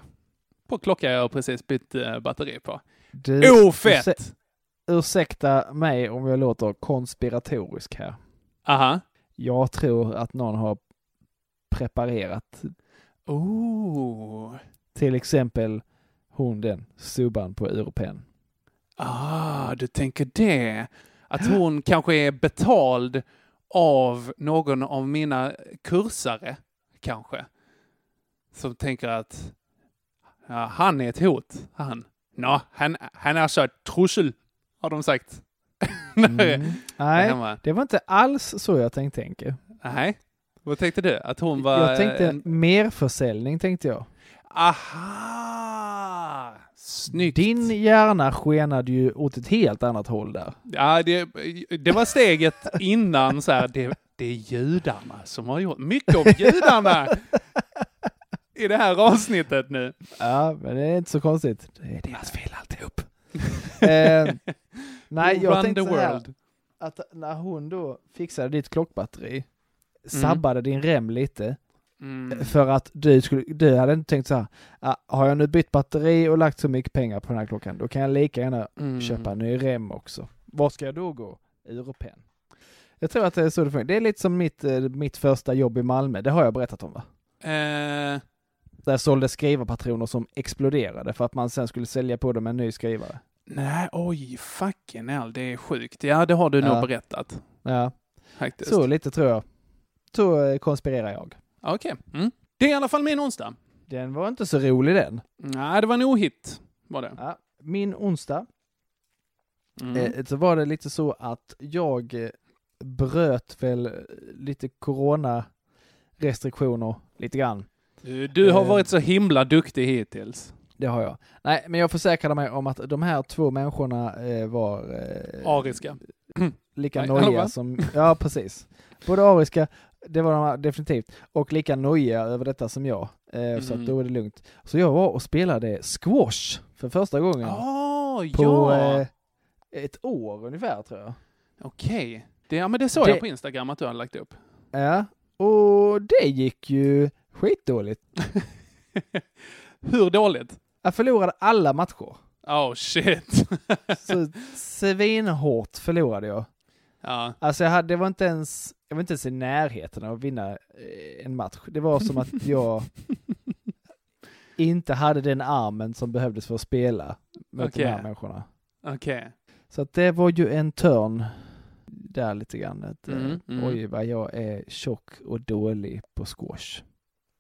På klockan jag precis bytt eh, batteri på. Du, Oh, Ofett! urse- ursäkta mig om jag låter konspiratorisk här. Aha. jag tror att någon har preparerat. Oh. Till exempel hon den, subban på Europen. Ah, du tänker det. Att hon kanske är betald av någon av mina kursare, kanske. Som tänker att ja, han är ett hot, han. Nå, han, han är så ett trussel, har de sagt. Mm. Nej, det var inte alls så jag tänkte tänka. Nej. Vad tänkte du? Att hon var... Jag tänkte en- merförsäljning tänkte jag. Aha! Snyggt. Din hjärna skenade ju åt ett helt annat håll där. Ja, det, det var steget innan så här, det, det är judarna som har gjort mycket om judarna i det här avsnittet nu. Ja, men det är inte så konstigt. Det är deras fel alltihop. eh, nej, jag Run tänkte the så här, world. att när hon då fixade ditt klockbatteri, sabbade din rem lite, Mm. för att du, skulle, du hade inte tänkt så här, ah, har jag nu bytt batteri och lagt så mycket pengar på den här klockan, då kan jag lika gärna Mm. köpa en ny rem också. Var ska jag då gå? Europen. Jag tror att det är så det funkar. Det är lite som mitt, eh, mitt första jobb i Malmö, det har jag berättat om va? Eh, Där jag sålde skrivarpatroner som exploderade för att man sen skulle sälja på dem en ny skrivare. nej, oj, fucking hell, det är sjukt. Ja, det har du nog Ja. berättat. Ja, Faktiskt. så lite tror jag. Så eh, konspirerar jag. Okej. Mm. Det är i alla fall min onsdag. Den var inte så rolig den. Nej, det var en ohit, var det. Ja. Min onsdag, Mm. eh, så var det lite så att jag eh, bröt väl eh, lite corona-restriktioner lite grann. Du, du har eh, varit så himla duktig hittills. Det har jag. Nej, men jag försäkrade mig om att de här två människorna eh, var eh, Ariska. lika nojiga som, ja precis. Både ariska, det var de definitivt, och lika nojiga över detta som jag. Eh, Så Mm. att då är det lugnt. Så jag var och spelade squash för första gången Åh, på ja! eh, ett år ungefär tror jag. Okej. Det, ja, men det såg Det- jag på Instagram att du har lagt upp. Ja, och det gick ju skitdåligt. Hur dåligt? Jag förlorade alla matcher. Oh shit. Så svinhårt förlorade jag. ja. Alltså jag hade, det var inte ens, jag var inte ens i närheten av att vinna eh, en match. Det var som att jag inte hade den armen som behövdes för att spela mot Okej. de här människorna. Okej. Så att det var ju en törn där lite grann. Att, eh, Mm, mm. Oj vad jag är tjock och dålig på squash.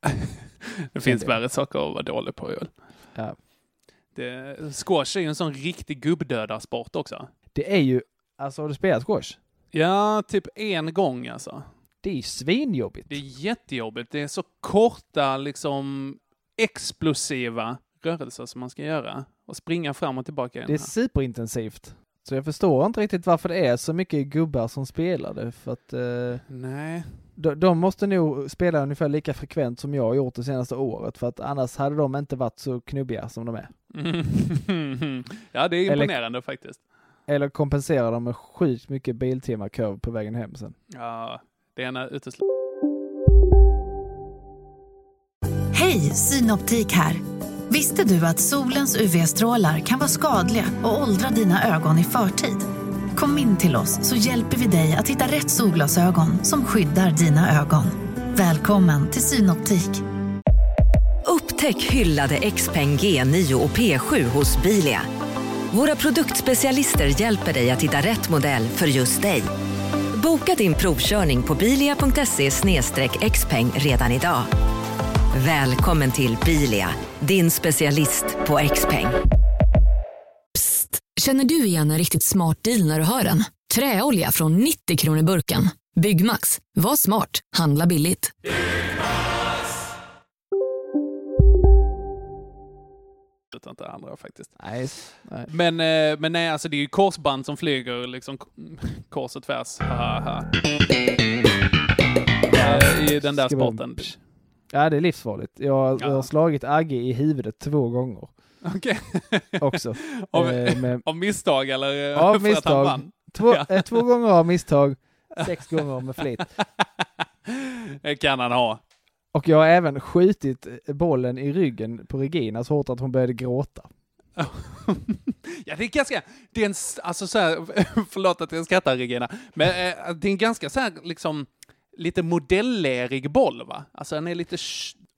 Det finns värre saker att vara dålig på Joel. Ja. Det, squash är ju en sån riktig gubbdödarsport också. Det är ju, alltså har du spelat squash? Ja, typ en gång alltså. Det är svinjobbigt. Det är jättejobbigt. Det är så korta, liksom explosiva rörelser som man ska göra. Och springa fram och tillbaka. Det är superintensivt. Så jag förstår inte riktigt varför det är så mycket gubbar som spelar det. För att eh, Nej. de, de måste nog spela ungefär lika frekvent som jag har gjort det senaste året. För att annars hade de inte varit så knubbiga som de är. Mm. ja, det är imponerande faktiskt. Eller kompenserar de med sjukt mycket biltimmar kurv på vägen hem sen. Ja, det ena utesluter Hej, Synoptik här. Visste du att solens UV-strålar kan vara skadliga och åldra dina ögon i förtid? Kom in till oss så hjälper vi dig att hitta rätt solglasögon som skyddar dina ögon. Välkommen till Synoptik. Upptäck hyllade XPeng G9 och P7 hos Bilia. Våra produktspecialister hjälper dig att hitta rätt modell för just dig. Boka din provkörning på bilia.se xpeng redan idag. Välkommen till Bilia, din specialist på XPeng. Psst! Känner du igen en riktigt smart deal när du hör den? Träolja från 90 kronor burken. Byggmax. Var smart. Handla billigt. Inte det andra faktiskt. Nej. Men, eh, men nej, alltså det är ju korsband som flyger liksom kors och tvärs. I den där sporten. Ja, det är livsfarligt. Jag, jag Ja. har slagit Agge i huvudet två gånger Okej. också. av, Eh, med, av misstag eller Av misstag. två, Ja. eh, två gånger av misstag, sex gånger med flit. Det kan han ha. Och jag har även skjutit bollen i ryggen på Regina så hårt att hon började gråta. ja, det är ganska, det är en, alltså så här, förlåt att jag skrattar Regina, men eh, det är en ganska så här liksom lite modellerig boll va? Alltså den är lite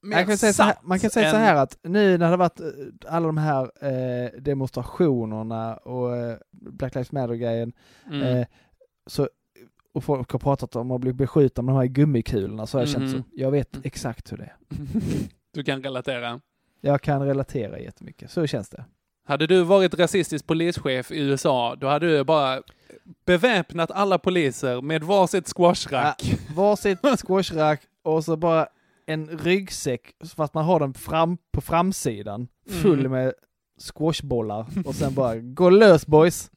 mer Man kan, säga så här, man kan säga så än- här att nu när det har varit eh, alla de här eh, demonstrationerna och eh, Black Lives Matter-grejen, Mm. eh, så, och folk har pratat om att bli beskjutna med de här gummikulorna, så har jag känt Mhm. så. Jag vet exakt hur det är. Du kan relatera. Jag kan relatera jättemycket, så känns det. Hade du varit rasistisk polischef i USA, då hade du bara beväpnat alla poliser med varsitt squashrack. Varsitt squashrack och så bara en ryggsäck fast man har den fram på framsidan full Mm. med squashbollar och sen bara gå lös boys.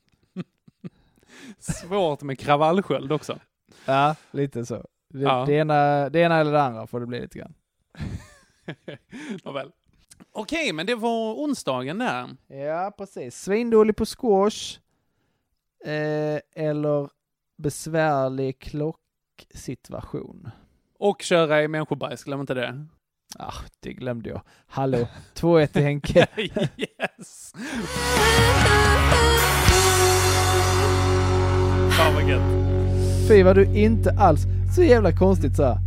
Svårt med kravallsköld också. Ja, lite så. Det, Ja. det, ena, det ena eller det andra får det bli lite grann. Nåväl. Okej, men det var onsdagen där. Ja, precis. Svindålig på squash. Eh, eller besvärlig klocksituation. Och köra i människobajs, glöm inte det. Ah, det glömde jag. Hallå, 2-1 till Henke. yes! Fan vad gött. Fy vad du inte alls, så jävla konstigt så här.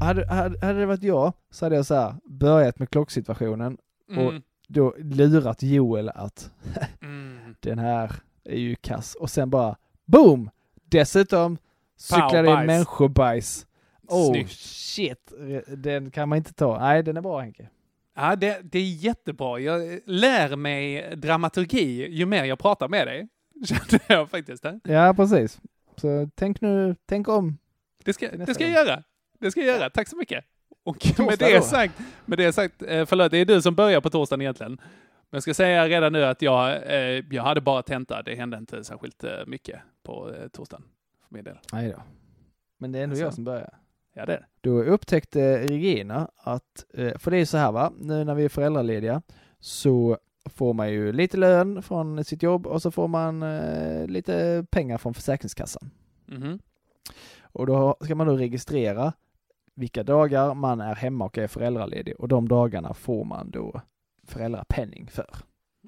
Hade, hade, hade det varit jag så hade jag så här börjat med klocksituationen och Mm. då lurat Joel att Mm. den här är ju kass och sen bara boom! Dessutom cyklar det människobajs. Oh Snyggt. shit, den kan man inte ta. Nej, den är bra Henke. Ja, det, det är jättebra. Jag lär mig dramaturgi ju mer jag pratar med dig. Kände jag faktiskt. Det, Ja, precis. Så tänk nu, tänk om. det, ska, det ska jag göra. Det ska jag göra. Tack så mycket. Och Torsdag med det, då. sagt, med det sagt, eh, förlåt, det är du som börjar på torsdagen egentligen. Men jag ska säga redan nu att jag, eh, jag hade bara tenta. Det hände inte särskilt eh, mycket på torsdagen. För min del. Nej då. Men det är ändå Alltså. jag som börjar. Ja, det är. Då upptäckte Regina att, för det är så här va, nu när vi är föräldralediga så får man ju lite lön från sitt jobb och så får man eh, lite pengar från Försäkringskassan. Mhm. Och då ska man då registrera vilka dagar man är hemma och är föräldraledig och de dagarna får man då föräldrapenning för.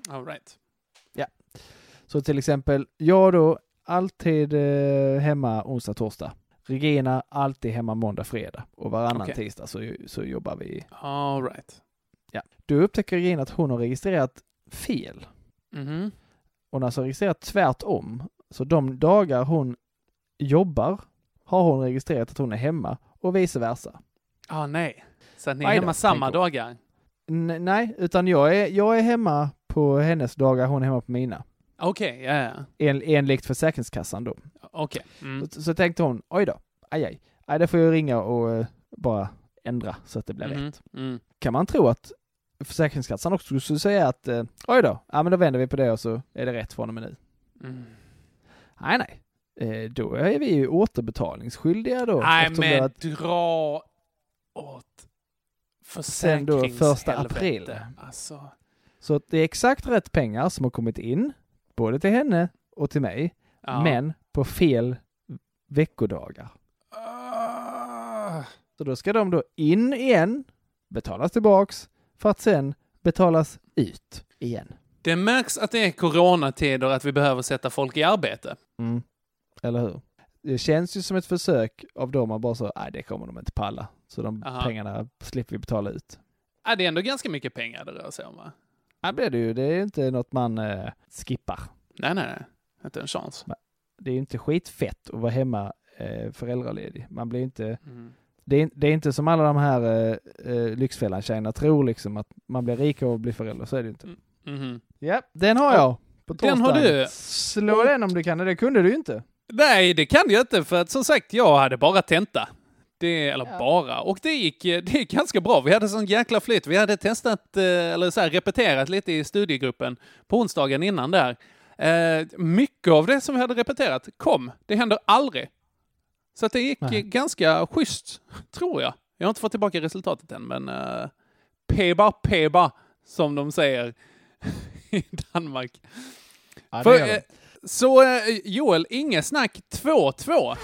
All right. Så till exempel, jag då alltid eh, hemma onsdag, torsdag. Regina alltid hemma måndag, fredag och varannan Okej. tisdag så, så jobbar vi. All right. Ja. Då upptäcker Regina att hon har registrerat fel. Mhm. Hon har alltså registrerat tvärtom. Så de dagar hon jobbar har hon registrerat att hon är hemma och vice versa. Ah, nej. Så att ni är då, hemma samma dagar? N- nej, utan jag är, jag är hemma på hennes dagar, hon är hemma på mina. Okej, ja, ja. En, enligt Försäkringskassan då. Okej. Mm. Så, så tänkte hon, oj då, aj aj, aj det får jag ringa och eh, bara ändra så att det blir Mhm. rätt. Mm. Kan man tro att Försäkringskassan också skulle säga att, eh, oj då, ja men då vänder vi på det och så är det rätt från och med nu. Mm. Nej nej, eh, då är vi ju återbetalningsskyldiga då. Nej men var ett- dra åt Sen då första april. Alltså. Så att det är exakt rätt pengar som har kommit in, både till henne och till mig, Ja. men på fel veckodagar. Ah. Så då ska de då in igen, betalas tillbaks, för att sen betalas ut igen. Det märks att det är coronatider, att vi behöver sätta folk i arbete. Mm. Eller hur? Det känns ju som ett försök av dem att bara så, nej det kommer de inte palla. Så de Aha. pengarna slipper vi betala ut. Ja, det är ändå ganska mycket pengar det rör sig om va? Ja, blir det ju. Det är inte något man eh, skippar. Nej, nej, nej. Inte en chans. Det är ju inte skitfett att vara hemma eh, föräldraledig. Man blir inte... Mm. Det är, det är inte som alla de här eh, eh, Lyxfällan-tjejerna tror liksom att man blir rik av att bli förälder. Så är det inte. Mhm. Ja, den har jag. På Den har du. Slå den om du kan. Det kunde du inte. Nej, det kan jag inte för att som sagt, jag hade bara tenta. Det, eller bara. Och det gick, eh, det gick ganska bra. Vi hade sån jäkla flyt. Vi hade testat, eh, eller så här, repeterat lite i studiegruppen på onsdagen innan där. Eh, mycket av det som vi hade repeterat kom. Det händer aldrig. Så det gick Nej. ganska schysst, tror jag. Jag har inte fått tillbaka resultatet än, men uh, peba peba, som de säger i Danmark. Ja, För, eh, så eh, Joel, inget snack 2-2.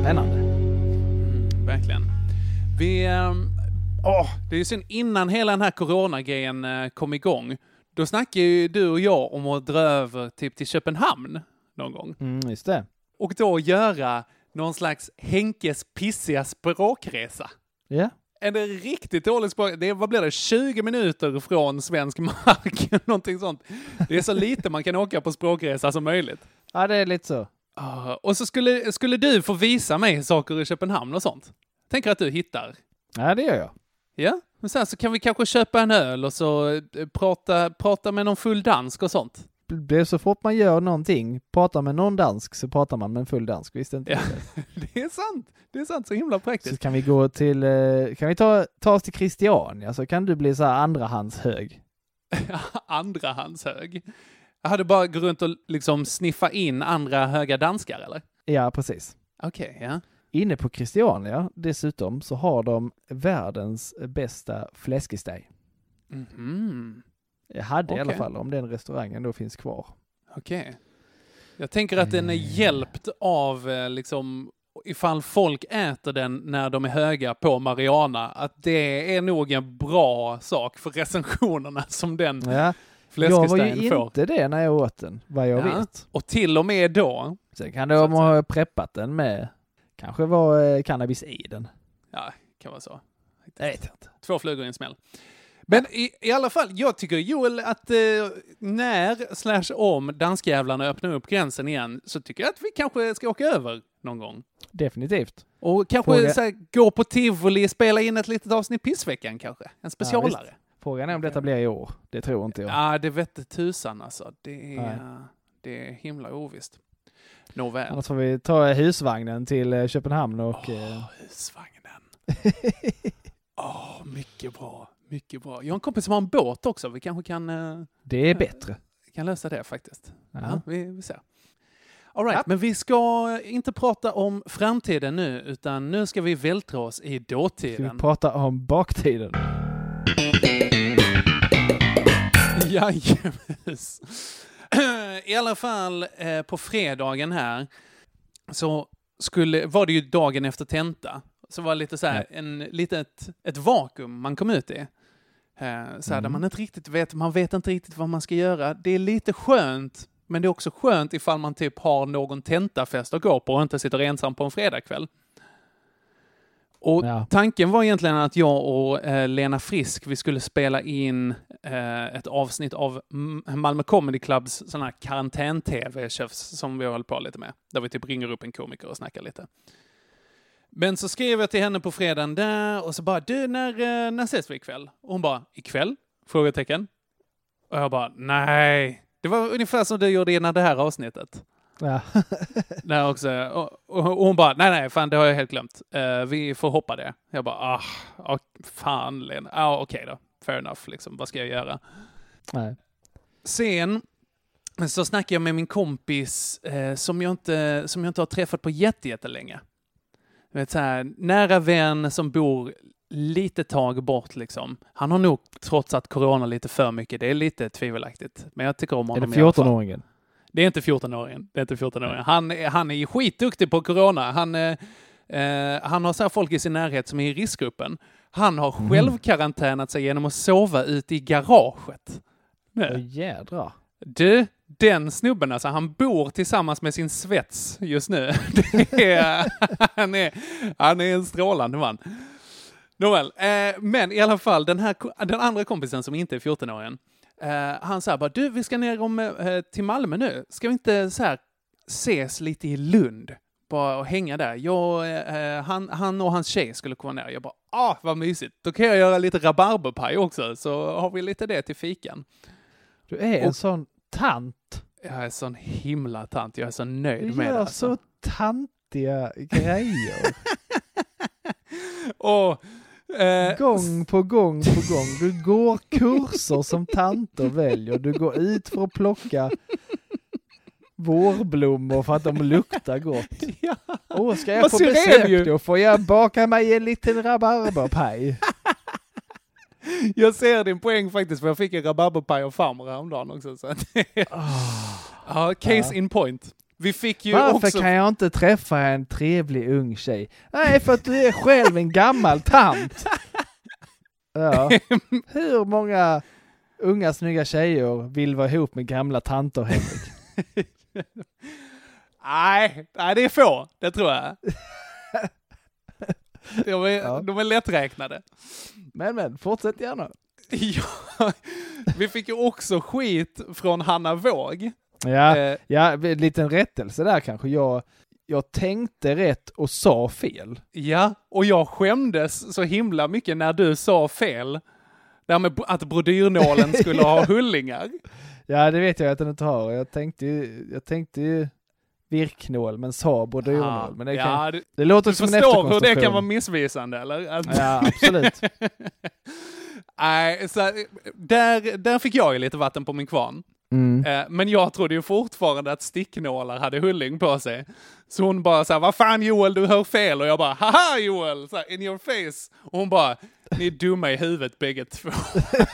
Spännande. Mm, verkligen. Vi... ehm, åh, det är ju sen innan hela den här coronagrejen uh, kom igång. Då snackade ju du och jag om att dra över typ till Köpenhamn någon gång. Mm, just det. Och då göra någon slags Henkes pissiga språkresa. Ja. En riktigt dålig språk... Det är, vad blir det? 20 minuter från svensk mark? Någonting sånt. Det är så lite man kan åka på språkresa som möjligt. Ja, det är lite så. Ah, och så skulle, skulle du få visa mig saker i Köpenhamn och sånt. Tänker att du hittar. Ja, det gör jag. Ja, men sen så kan vi kanske köpa en öl och så eh, prata, prata med någon full dansk och sånt. Det är så fort man gör någonting, pratar med någon dansk så pratar man med en full dansk, visste inte Ja, det? är sant. Det är sant, så himla Så praktiskt. kan vi gå till, eh, kan vi ta, ta oss till Christiania så kan du bli så här andrahandshög. Andrahandshög. Jag hade bara gå runt och liksom sniffa in andra höga danskar, eller? Ja, precis. Okej, ja. Inne på Christiania dessutom så har de världens bästa fläskesteg. Mhm. Jag hade i alla fall, om den restaurangen då finns kvar. Okej. Jag tänker att den är hjälpt av eh, liksom ifall folk äter den när de är höga på Mariana, att det är nog en bra sak för recensionerna som den Ja, jag var ju får. inte det när jag åt den, vad jag Ja. vet. Och till och med då, Sen kan man har preppat den med, kanske var eh, cannabis i den. ja, kan vara så. Jag vet inte. Två flugor i en smäll. Men i, i alla fall, jag tycker Joel att eh, när slash om danskjävlarna öppnar upp gränsen igen så tycker jag att vi kanske ska åka över någon gång. Definitivt. Och kanske Fråga- så här, gå på tivoli, spela in ett litet avsnitt Pissveckan kanske. En specialare. visst. Frågan är om detta blir i år. Det tror inte jag. Ja, det vette tusan alltså. Det är, Nej. det är himla ovisst. Nåväl. Annars får vi ta husvagnen till eh, Köpenhamn och... eh, Husvagnen. Åh, mycket bra. Mycket bra. Jag har en kompis som har en båt också. Vi kanske kan, eh, det är bättre. kan lösa det faktiskt. Ja, Ja. vi, vi ser. All right, men vi ska inte prata om framtiden nu, utan nu ska vi vältra oss i Ska vi dåtiden. prata om baktiden? Jajamens. I alla fall eh, på fredagen här så skulle, var det ju dagen efter tenta. Så var det lite så här, en, litet, ett vakuum man kom ut i. Eh, så här, Där Mm. man inte riktigt vet, man vet inte riktigt vad man ska göra. Det är lite skönt, men det är också skönt ifall man typ har någon tentafest att gå på och inte sitter ensam på en fredagkväll. Och Ja. tanken var egentligen att jag och eh, Lena Frisk, vi skulle spela in eh, ett avsnitt av M- Malmö Comedy Clubs sån här karantän-tv-tjafs som vi har hållit på lite med. Där vi typ ringer upp en komiker och snackar lite. Men så skrev jag till henne på fredagen där och så bara, du, när, eh, när ses vi ikväll? Och hon bara, ikväll? Frågetecken. Och jag bara, nej. Det var ungefär som du gjorde innan det här avsnittet. Ja. Där också. Och, och, och hon bara, nej, nej, fan det har jag helt glömt. Eh, vi får hoppa det. Jag bara, ah, ah fan Lena. Ah, okej då. Fair enough, liksom. Vad ska jag göra? Nej. Sen så snackade jag med min kompis eh, som, jag inte, som jag inte har träffat på jätte- jättelänge. Du vet, så här, nära vän som bor lite tag bort liksom. Han har nog trotsat corona lite för mycket. Det är lite tvivelaktigt. Men jag tycker om Är det honom alla fall. 14-åringen? Det är inte 14-åringen. Det är inte 14-åringen. Han, han är skitduktig på corona. Han, eh, eh, han har så folk i sin närhet som är i riskgruppen. Han har Mhm. själv karantänat sig genom att sova ute i garaget. Nu. jädrar. Du, den snubben alltså, han bor tillsammans med sin svets just nu. Är, han, är, han är en strålande man. Nåväl, eh, men i alla fall, den, här, den andra kompisen som inte är 14-åringen, eh, han sa bara, du vi ska ner om, eh, till Malmö nu, ska vi inte så här ses lite i Lund? Bara och hänga där. Jag, eh, han, han och hans tjej skulle komma ner. Jag bara, ah vad mysigt. Då kan jag göra lite rabarberpaj också, så har vi lite det till fikan. Du är en Och- sån tant. Jag är sån himla tant. Jag är så nöjd Du med det. gör Alltså. så tantiga grejer. Och, eh, gång på gång på gång. Du går kurser som tanter väljer. Du går ut för att plocka vårblommor för att de luktar gott. ja. Åh, ska jag Vad få besök då får jag baka mig en liten rabarberpaj. Jag ser din poäng faktiskt, för jag fick en rabarberpaj av farmor häromdagen också. Så att, ja, case Ja. in point. Vi fick ju Varför också... kan jag inte träffa en trevlig ung tjej? Nej, för att du är själv en gammal tant. Ja. Hur många unga snygga tjejer vill vara ihop med gamla tanter, Henrik? Nej, nej, det är få. Det tror jag. De är, Ja. de är lätträknade. Men men, fortsätt gärna. Ja, vi fick ju också skit från Hanna Våg. Ja, Eh, ja, en liten rättelse där kanske. Jag, jag tänkte rätt och sa fel. Ja, och jag skämdes så himla mycket när du sa fel. Det här med att brodyrnålen skulle ha hullingar. Ja, det vet jag att den inte har. Jag tänkte ju, jag tänkte ju virknål, men sa brodyrnål. Ja, Men det, ja, kan, du, det låter du som en förstår hur det kan vara missvisande, eller? Ja, absolut. Nej, så där, där fick jag ju lite vatten på min kvarn. Mm. Eh, Men jag trodde ju fortfarande att sticknålar hade hulling på sig. Så hon bara så här, vad fan Joel, du hör fel. Och jag bara, haha Joel, så här, in your face. Och hon bara, ni är dumma i huvudet bägge två.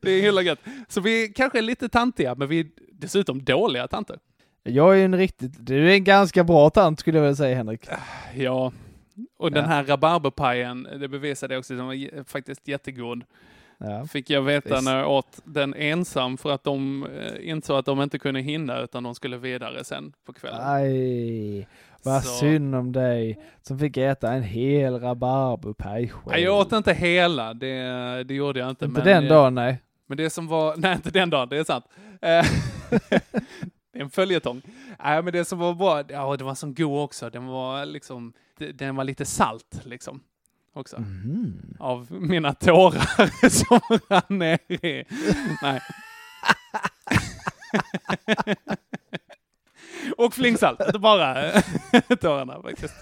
det är himla gött. Så vi kanske är lite tantiga, men vi är dessutom dåliga tanter. Jag är ju en riktigt, du är en ganska bra tant skulle jag vilja säga Henrik. Ja, och den Ja. här rabarberpajen, det bevisade jag också, den var faktiskt jättegod. Ja. Fick jag veta när jag åt den ensam för att de eh, insåg att de inte kunde hinna utan de skulle vidare sen på kvällen. Aj, vad Så- synd om dig som fick äta en hel rabarberpaj själv. Nej, jag åt inte hela, det, det gjorde jag inte. Inte men, den eh, dagen nej. Men det som var, nej inte den dagen, det är sant. Eh, det är en följetong. Nej men det som var bra, ja det var som god också, den var liksom, den var lite salt liksom. Också. Mhm. Av mina tårar som rann ner i, nej. Och flingsalt, inte bara tårarna faktiskt.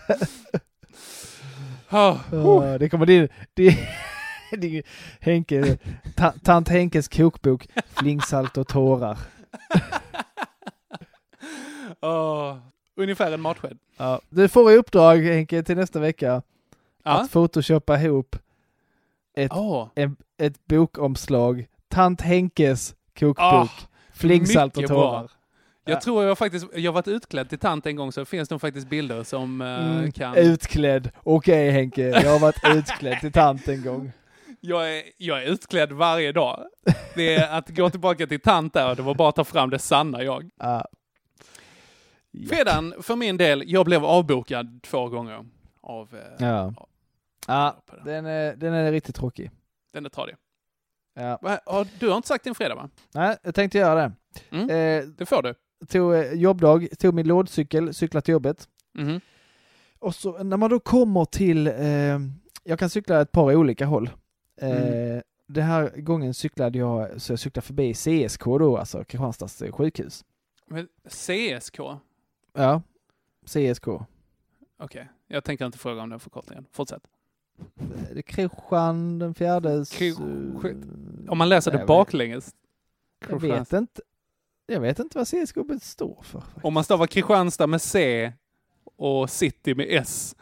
Oh, Ja, det kommer din, din, Henke, ta, tant Henkes kokbok, Flingsalt och tårar. oh, ungefär en matsked. Ja, du får i uppdrag Henke till nästa vecka. Att photoshoppa ihop ett, Åh. en, ett bokomslag, tant Henkes kokbok, Ah, Flingsalt och tårar. Jag Ja. tror jag faktiskt, jag har varit utklädd till tant en gång så finns nog faktiskt bilder som eh, Mm, kan... Utklädd. Okej Henke, jag har varit utklädd till tant en gång. Jag är, jag är utklädd varje dag. Det är att gå tillbaka till tant där det var bara att ta fram det sanna jag. Ja. Fredagen för min del, jag blev avbokad två gånger av... Eh, Ja. Ja, den är, den är riktigt tråkig. Den är tradig. Ja. Du har inte sagt din fredag va? Nej, jag tänkte göra det. Mm, Eh, det får du. tog eh, jobbdag, tog min lådcykel, cyklade till jobbet. Mhm. Och så när man då kommer till, eh, jag kan cykla ett par olika håll. Eh, Mm. Den här gången cyklade jag, så jag cyklade förbi CSK då, alltså Kristianstads eh, sjukhus. Men CSK? Ja, CSK. Okej, jag tänker inte fråga om den förkortningen. Fortsätt. Kristian den fjärdes... Om man läser det baklänges. Jag vet inte. Jag vet inte vad CSK står för. Om man stavar Kristianstad med C och City med S.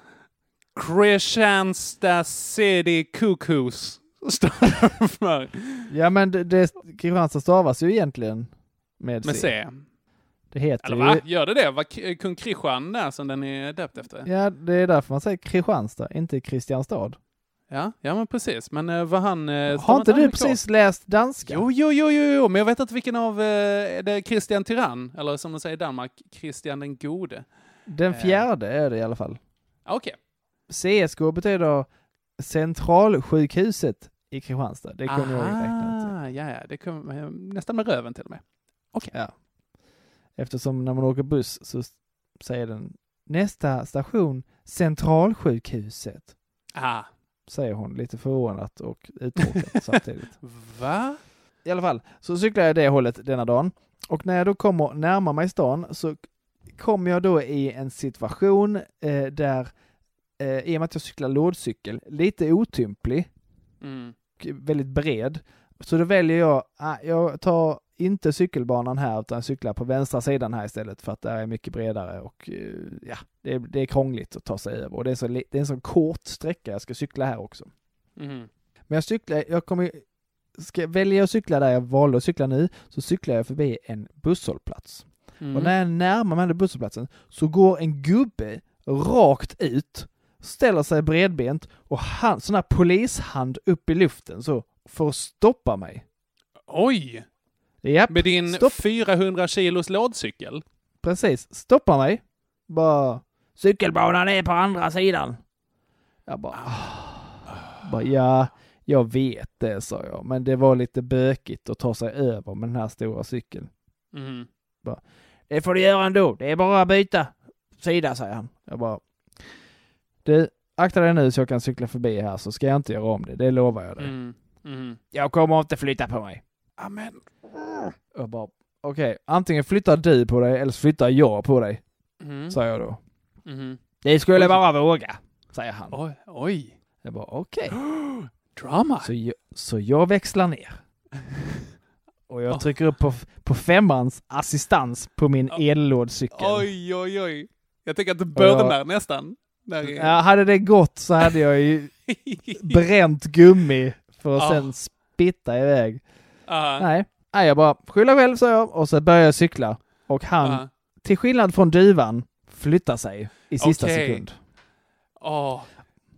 Kristianstad City Cuckoos står det för. Ja men det, det, Kristianstad stavas ju egentligen med, Med C. Det heter Eller ju... va? Gör det det? Var kung Kristian där som den är döpt efter? Ja, det är därför man säger Kristianstad, inte Kristianstad. Ja, ja men precis. Men uh, vad han... Uh, Har inte du precis läst danska? Jo, jo, jo, jo, jo, men jag vet inte vilken av... Uh, är det Kristian Tyrann? Eller som de säger i Danmark, Kristian den gode? Den fjärde är det i alla fall. Okej. CSK betyder Centralsjukhuset i Kristianstad. Det kunde jag ut. Ah, ja, ja, det kom eh, nästan med röven till och med. Okej. Ja. Eftersom när man åker buss så säger den nästa station Centralsjukhuset. Ah. Säger hon lite förvånat och uttråkat samtidigt. Va? I alla fall, så cyklar jag det hållet denna dagen. Och när jag då kommer närmare mig stan så kommer jag då i en situation eh, där, eh, i och med att jag cyklar lådcykel, lite otymplig, Mm. väldigt bred. Så då väljer jag, ah, jag tar inte cykelbanan här utan cyklar på vänstra sidan här istället för att där är mycket bredare och eh, ja, det är, det är krångligt att ta sig över och det är, så, det är en så kort sträcka jag ska cykla här också. Mhm. Men jag cyklar, jag kommer, ska välja jag cykla där jag valde att cykla nu, så cyklar jag förbi en busshållplats. Mm. Och när jag närmar mig den busshållplatsen så går en gubbe rakt ut, ställer sig bredbent och han, sån här polishand upp i luften så, för att stoppa mig. Oj! Japp, Med din stopp. 400 kilos lådcykel. Precis. Stoppa mig. Bara, cykelbanan är på andra sidan. Jag bara, bara, ja, jag vet det, sa jag. Men det var lite bökigt att ta sig över med den här stora cykeln. Mm. Det får du göra ändå. Det är bara att byta sida, säger han. Jag bara, du, akta dig nu så jag kan cykla förbi här så ska jag inte göra om det. Det lovar jag dig. Mm. Mm. Jag kommer inte flytta på mig. Amen. Jag bara, okej, antingen flyttar du på dig eller så flyttar jag på dig, Mm. sa jag då. Mm. Det skulle Oj. bara våga, säger han. Oj, oj. Jag bara, okej. Drama. Så, jag, så jag växlar ner. Och jag trycker upp på, på femmans assistans på min ellådcykel. Oj, oj, oj. Jag tänker att det börnar nästan. Där. Ja, hade det gått så hade jag ju bränt gummi för att Ja. sen spitta iväg. Ja. Nej, nej jag bara skylla själv sa jag och så börjar jag cykla. Och han, Ja. till skillnad från duvan, flyttar sig i sista Okej. sekund. Åh.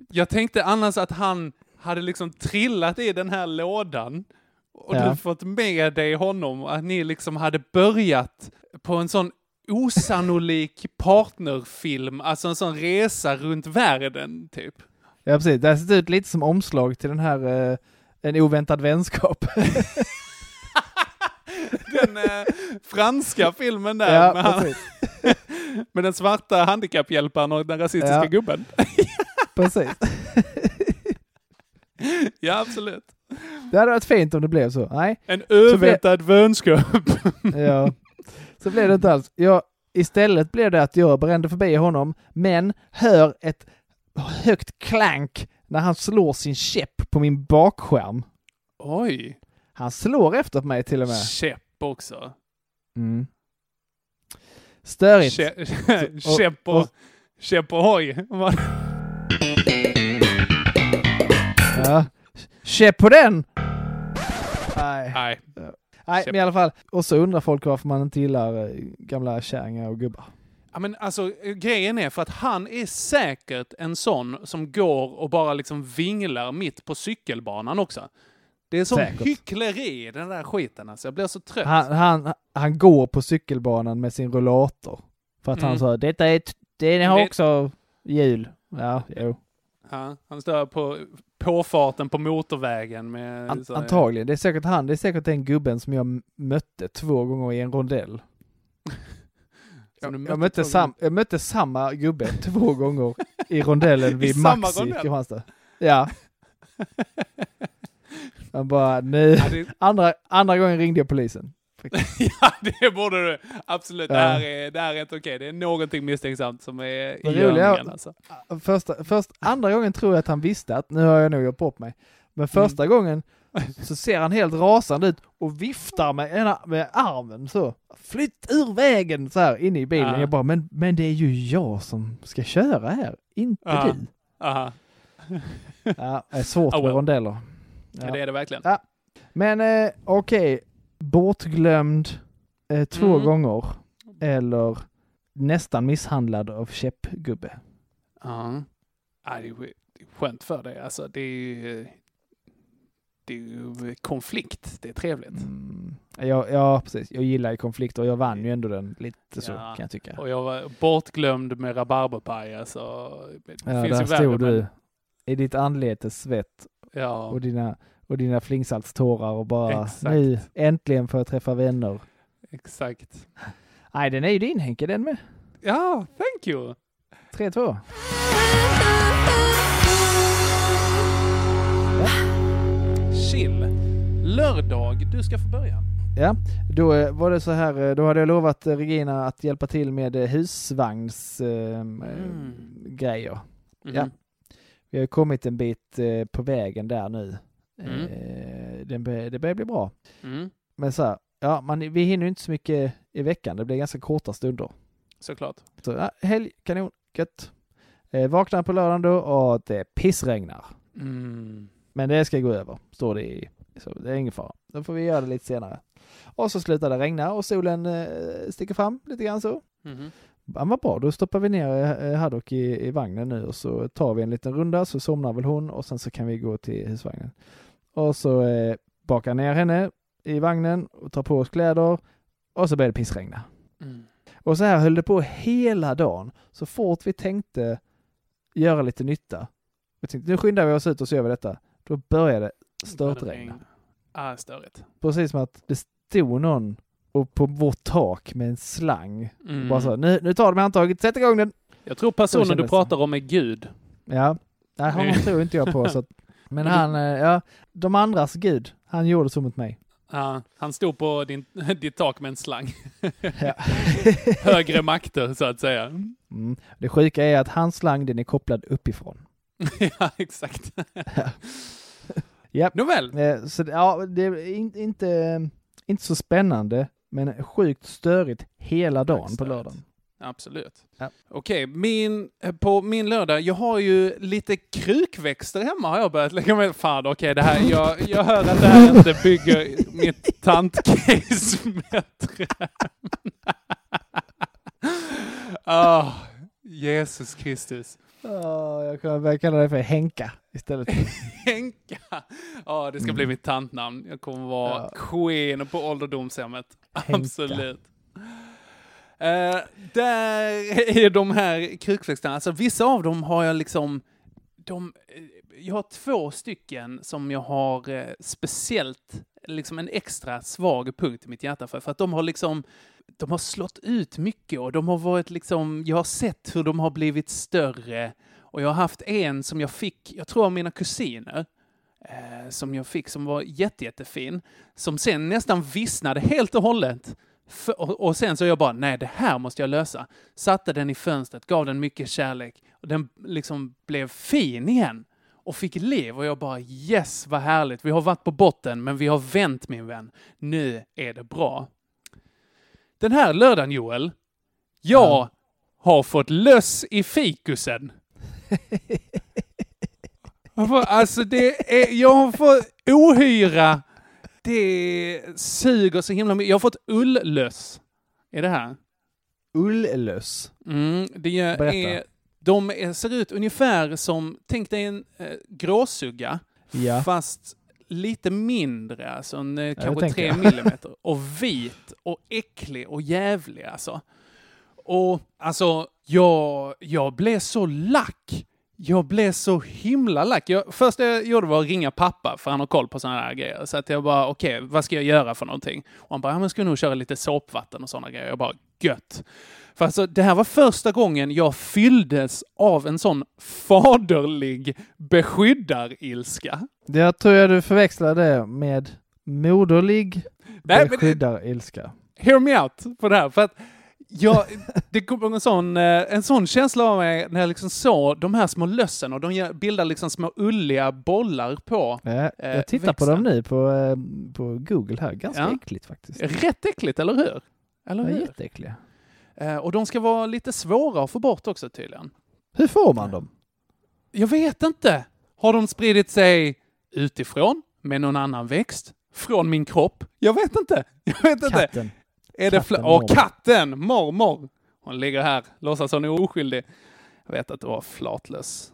Jag tänkte annars att han hade liksom trillat i den här lådan och Ja. du fått med dig honom, att ni liksom hade börjat på en sån osannolik partnerfilm, alltså en sån resa runt världen, typ. Ja precis, det har sett ut lite som omslag till den här eh, En oväntad vänskap. Den eh, franska filmen där Ja, med, han, med den svarta handikapphjälparen och den rasistiska Ja. gubben. precis. ja, absolut. Det hade varit fint om det blev så. Nej, En oväntad vänskap. ja. Så blev det inte alls. Jag, istället blev det att jag brände förbi honom, men hör ett högt klank när han slår sin käpp på min bakskärm. Oj. Han slår efter mig till och med. Käpp också. Mm. Störigt. Käpp och, och- käpp och hoj. Ja. Käpp på den! Nej. Nej. Nej, men i alla fall. Och så undrar folk varför man inte gillar eh, gamla kärringar och gubbar. Ja, men alltså, grejen är för att han är säkert en sån som går och bara liksom vinglar mitt på cykelbanan också. Det är sån Säkert. hyckleri, den där skiten alltså. Jag blir så trött. Han, han, han går på cykelbanan med sin rullator. För att han Mm. sa, detta är, det har också hjul. Ja, jo. Ja, han står på påfarten på motorvägen med... An, så- antagligen. Det är säkert han. Det är säkert den gubben som jag mötte två gånger i en rondell. Som Jag, mötte jag, mötte sam, jag mötte samma gubbe två gånger i rondellen vid Maxi i? Kristianstad. Ja. Jag bara, nu. Ja, det- Andra, andra gången ringde jag polisen. ja, det borde du. Absolut. Det Ja. här är, det här är inte okej. Det är någonting misstänksamt som är i Det görningen alltså. Första, först, andra gången tror jag att han visste att nu har jag nog gjort bort mig. Men första gången så ser han helt rasande ut och viftar med, ena, med armen så. Flytt ur vägen så här inne i bilen. Ja. Jag bara, men, men det är ju jag som ska köra här, inte Ja. du. Aha. Ja, det är svårt Oh med well. rondeller. Ja. Det är det verkligen. Ja. Men eh, okej, bortglömd eh, två Mm. gånger. Eller nästan misshandlad av käppgubbe. Ja. Ja, det är skönt för dig. Alltså, det är ju... Det är ju konflikt. Det är trevligt. Mm. Ja, ja, precis. Jag gillar ju konflikter och jag vann ju ändå den lite så Ja. kan jag tycka. Och jag var bortglömd med rabarberpaj. Alltså, det Ja, finns där ju stod men- du i ditt anletes svett Ja. och dina, och dina flingsaltstårar och bara Exakt. nu äntligen får jag träffa vänner. Exakt. Nej, den är ju din Henke, den med. Ja, thank you. 3-2. Chill. Lördag, du ska få börja. Ja, då eh, var det så här, eh, då hade jag lovat eh, Regina att hjälpa till med eh, husvagnsgrejer. Mm. grejer. Mhm. Ja. Vi har kommit en bit eh, på vägen där nu. Mm. Eh, det börjar bli bra. Mm. Men så här, ja, man, vi hinner ju inte så mycket i veckan. Det blir ganska korta stunder. Såklart. Så ja, helg, kanon, gött. Eh, vaknar på lördagen då och det pissregnar. Mm. Men det ska gå över, står det i. Så det är ingen fara. Då får vi göra det lite senare. Och så slutar det regna och solen eh, sticker fram lite grann så. Mhm. Ja, vad bra, då stoppar vi ner eh, Haddock i, i vagnen nu och så tar vi en liten runda så somnar väl hon och sen så kan vi gå till husvagnen. Och så eh, bakar ner henne, i vagnen och tar på oss kläder och så började det pissregna. Mm. Och så här höll det på hela dagen. Så fort vi tänkte göra lite nytta, vi tänkte nu skyndar vi oss ut och så gör vi detta, då började det störtregna. Ah, störigt. Precis som att det stod någon och på vårt tak med en slang. Mm. Bara så, nu, nu tar de handtaget, sätt igång den! Jag tror personen du pratar om är Gud. Ja, nej, honom tror inte jag på. Så att, men han, eh, ja, de andras gud, han gjorde så mot mig. Ja, han stod på din, ditt tak med en slang. Ja. Högre makter, så att säga. Mm. Det sjuka är att hans slang, den är kopplad uppifrån. ja, exakt. Japp. Nåväl. Eh, Så det- ja, det är in, inte, inte så spännande, men sjukt störigt hela dagen på lördagen. Absolut. Ja. Okej, min, eh, på min lördag, jag har ju lite krukväxter hemma har jag börjat lägga med. Fan, okej, det här, jag, jag hör att det här inte bygger mitt tantcase bättre. Ah, Jesus Kristus. Ja, jag kan börja kalla det för Henka istället. Henka. Ja, det ska bli mitt tantnamn. Jag kommer vara Ja. queen på ålderdomshemmet. Henka. Absolut. Eh, där är de här krukväxterna, alltså vissa av dem har jag liksom, de, eh, jag har två stycken som jag har eh, speciellt, liksom en extra svag punkt i mitt hjärta för, för att de har liksom, de har slått ut mycket och de har varit liksom, jag har sett hur de har blivit större och jag har haft en som jag fick, jag tror av mina kusiner, eh, som jag fick som var jätte, jättefin, som sen nästan vissnade helt och hållet. För, och, och sen så jag bara, nej det här måste jag lösa. Satte den i fönstret, gav den mycket kärlek och den liksom blev fin igen och fick liv och jag bara yes vad härligt. Vi har varit på botten men vi har vänt min vän. Nu är det bra. Den här lördagen Joel, jag Ja. har fått löss i fikusen. Alltså det är, jag har fått ohyra. Det suger så himla mycket. Jag har fått ulllöss. Är det här? Ullöss. Mm, det är, Berätta. De är, ser ut ungefär som, tänk dig en eh, gråsugga, Ja. fast lite mindre, alltså en, eh, kanske tre millimeter. Och vit och äcklig och jävlig alltså. Och alltså, jag, jag blev så lack. Jag blev så himla lack. Jag, första jag gjorde var att ringa pappa, för han har koll på sådana här grejer. Så att jag bara, okej, vad ska jag göra för någonting? Och han bara, ja men ska nog köra lite såpvatten och sådana grejer. Jag bara, gött. För alltså, det här var första gången jag fylldes av en sån faderlig beskyddarilska. Jag tror jag du förväxlar det med moderlig Nej, men beskyddarilska. hear me out på det här. För att jag, det kom en sån, eh, en sån känsla av mig när jag liksom såg de här små lössen och de bildar liksom små ulliga bollar på. Ja, eh, jag tittar på växten. dem nu på, eh, på Google här. Ganska Ja. äckligt faktiskt. Rätt äckligt, eller hur? Eller hur? jätteäckliga. Eh, Och de ska vara lite svåra att få bort också tydligen. Hur får man dem? Jag vet inte. Har de spridit sig utifrån med någon annan växt? Från min kropp? Jag vet inte. Jag vet inte. Katten. Är det Katten, Åh, mormor. katten! Mormor! Hon ligger här, låtsas hon är oskyldig. Jag vet att du var flatlös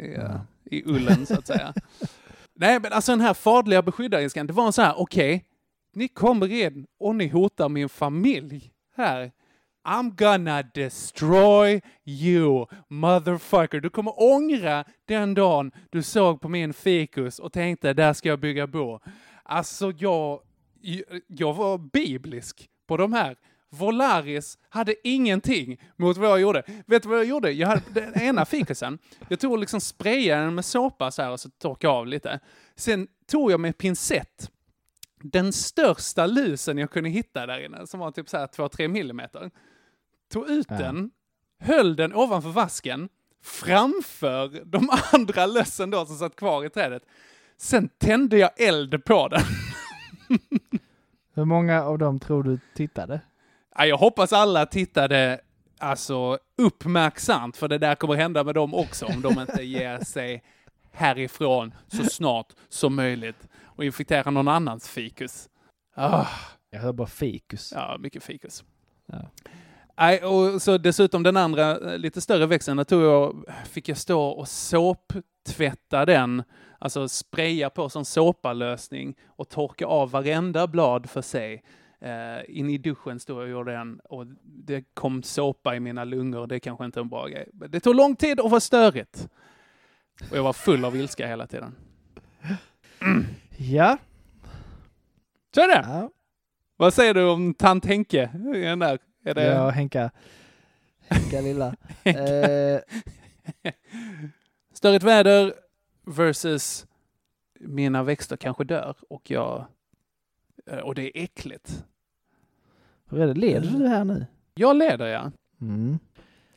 i, Ja. i ullen, så att säga. Nej, men alltså den här fadliga beskyddariskan, det var en så här, okej, ni kommer in och ni hotar min familj här. I'm gonna destroy you, motherfucker. Du kommer ångra den dagen du såg på min fikus och tänkte, där ska jag bygga bo. Alltså, jag, jag var biblisk på de här. Volaris hade ingenting mot vad jag gjorde. Vet du vad jag gjorde? Jag hade den ena fikusen, jag tog och liksom sprayade den med såpa så här och så torkade jag av lite. Sen tog jag med pincett den största lusen jag kunde hitta där inne, som var typ så här 2-3 millimeter. Tog ut Ja. den, höll den ovanför vasken, framför de andra lössen då som satt kvar i trädet. Sen tände jag eld på den. Hur många av dem tror du tittade? Ja, jag hoppas alla tittade alltså uppmärksamt, för det där kommer hända med dem också om de inte ger sig härifrån så snart som möjligt och infekterar någon annans fikus. Ah, Jag hör bara fikus. ja, mycket fikus. Ja. Nej, och så dessutom den andra eh, lite större växeln, där tog jag, fick jag stå och såptvätta den, alltså spraya på som såpalösning och torka av varenda blad för sig. Uh, in i duschen stod jag och gjorde den och det kom såpa i mina lungor. Det är kanske inte en bra grej. Men Det tog lång tid och var störigt. Och jag var full av ilska hela tiden. Ja. Så är det. Ja, Vad säger du om tant Henke? Den där? Är det... ja Henka. Henka lilla. eh, Störigt väder versus mina växter kanske dör och jag... eh, Och det är äckligt. hur är det, leder du här nu? Jag leder ja. Mm.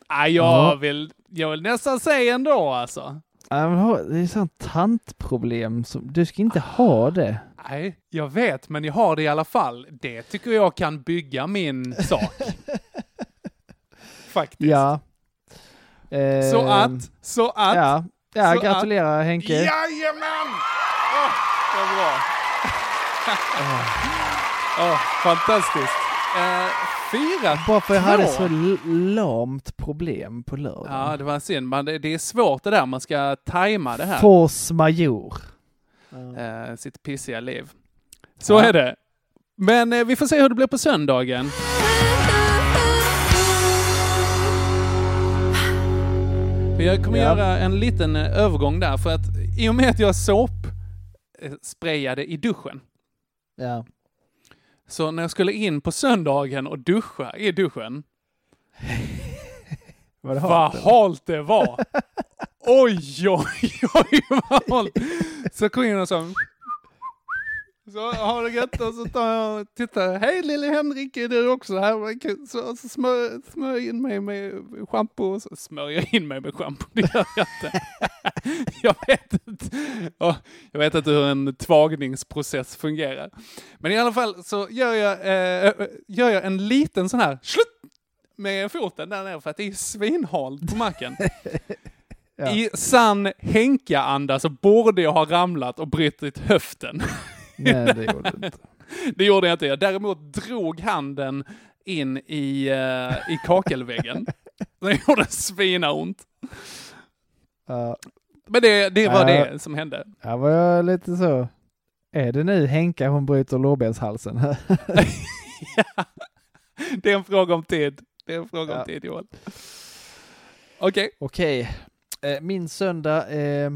Ah, jag, Ja. vill, jag vill nästan säga ändå alltså. Det är sånt tantproblem. Som, du ska inte ha det. Nej, jag vet, men jag har det i alla fall. Det tycker jag kan bygga min sak. Faktiskt. Ja. Eh, Så att, så att. Ja, ja så gratulerar Henke. Jajamän! Åh, vad bra. Åh, fantastiskt. Eh, fyra, Bara för jag hade så lamt problem på lördagen. Ja, det var synd. Men det, det är svårt det där. Man ska tajma det här. Force majeure. Eh, sitt pissiga liv. Så Ja. är det. Men eh, vi får se hur det blir på söndagen. Jag kommer Ja. göra en liten eh, övergång där för att i och med att jag såp eh, sprayade i duschen Ja. så när jag skulle in på söndagen och duscha i duschen vad halt det var! Oj, oj, oj, vad halt! Så kom in och så... Så har det gött och så tar jag och tittar. Hej lille Henrik, är du också här? Så, så smörjer smör in mig med schampo. och Så smörjer in mig med schampo, det gör jag inte. jag, vet inte. Jag vet inte hur en tvagningsprocess fungerar. Men i alla fall så gör jag, eh, gör jag en liten sån här slut med foten där nere för att det är svinhalt på marken. Ja. I sann Henka-anda så borde jag ha ramlat och brutit höften. Nej, det gjorde du inte. Det gjorde jag inte. Jag däremot drog handen in i, eh, i kakelväggen. Det gjorde svinont. Ja, Men det, det var Ja. det som hände. här var jag lite så. Är det nu Henka hon bryter lårbenshalsen? ja. Det är en fråga om tid. Det är en fråga om Ja. tid, Joel. Okej. Okej, eh, min söndag. Eh,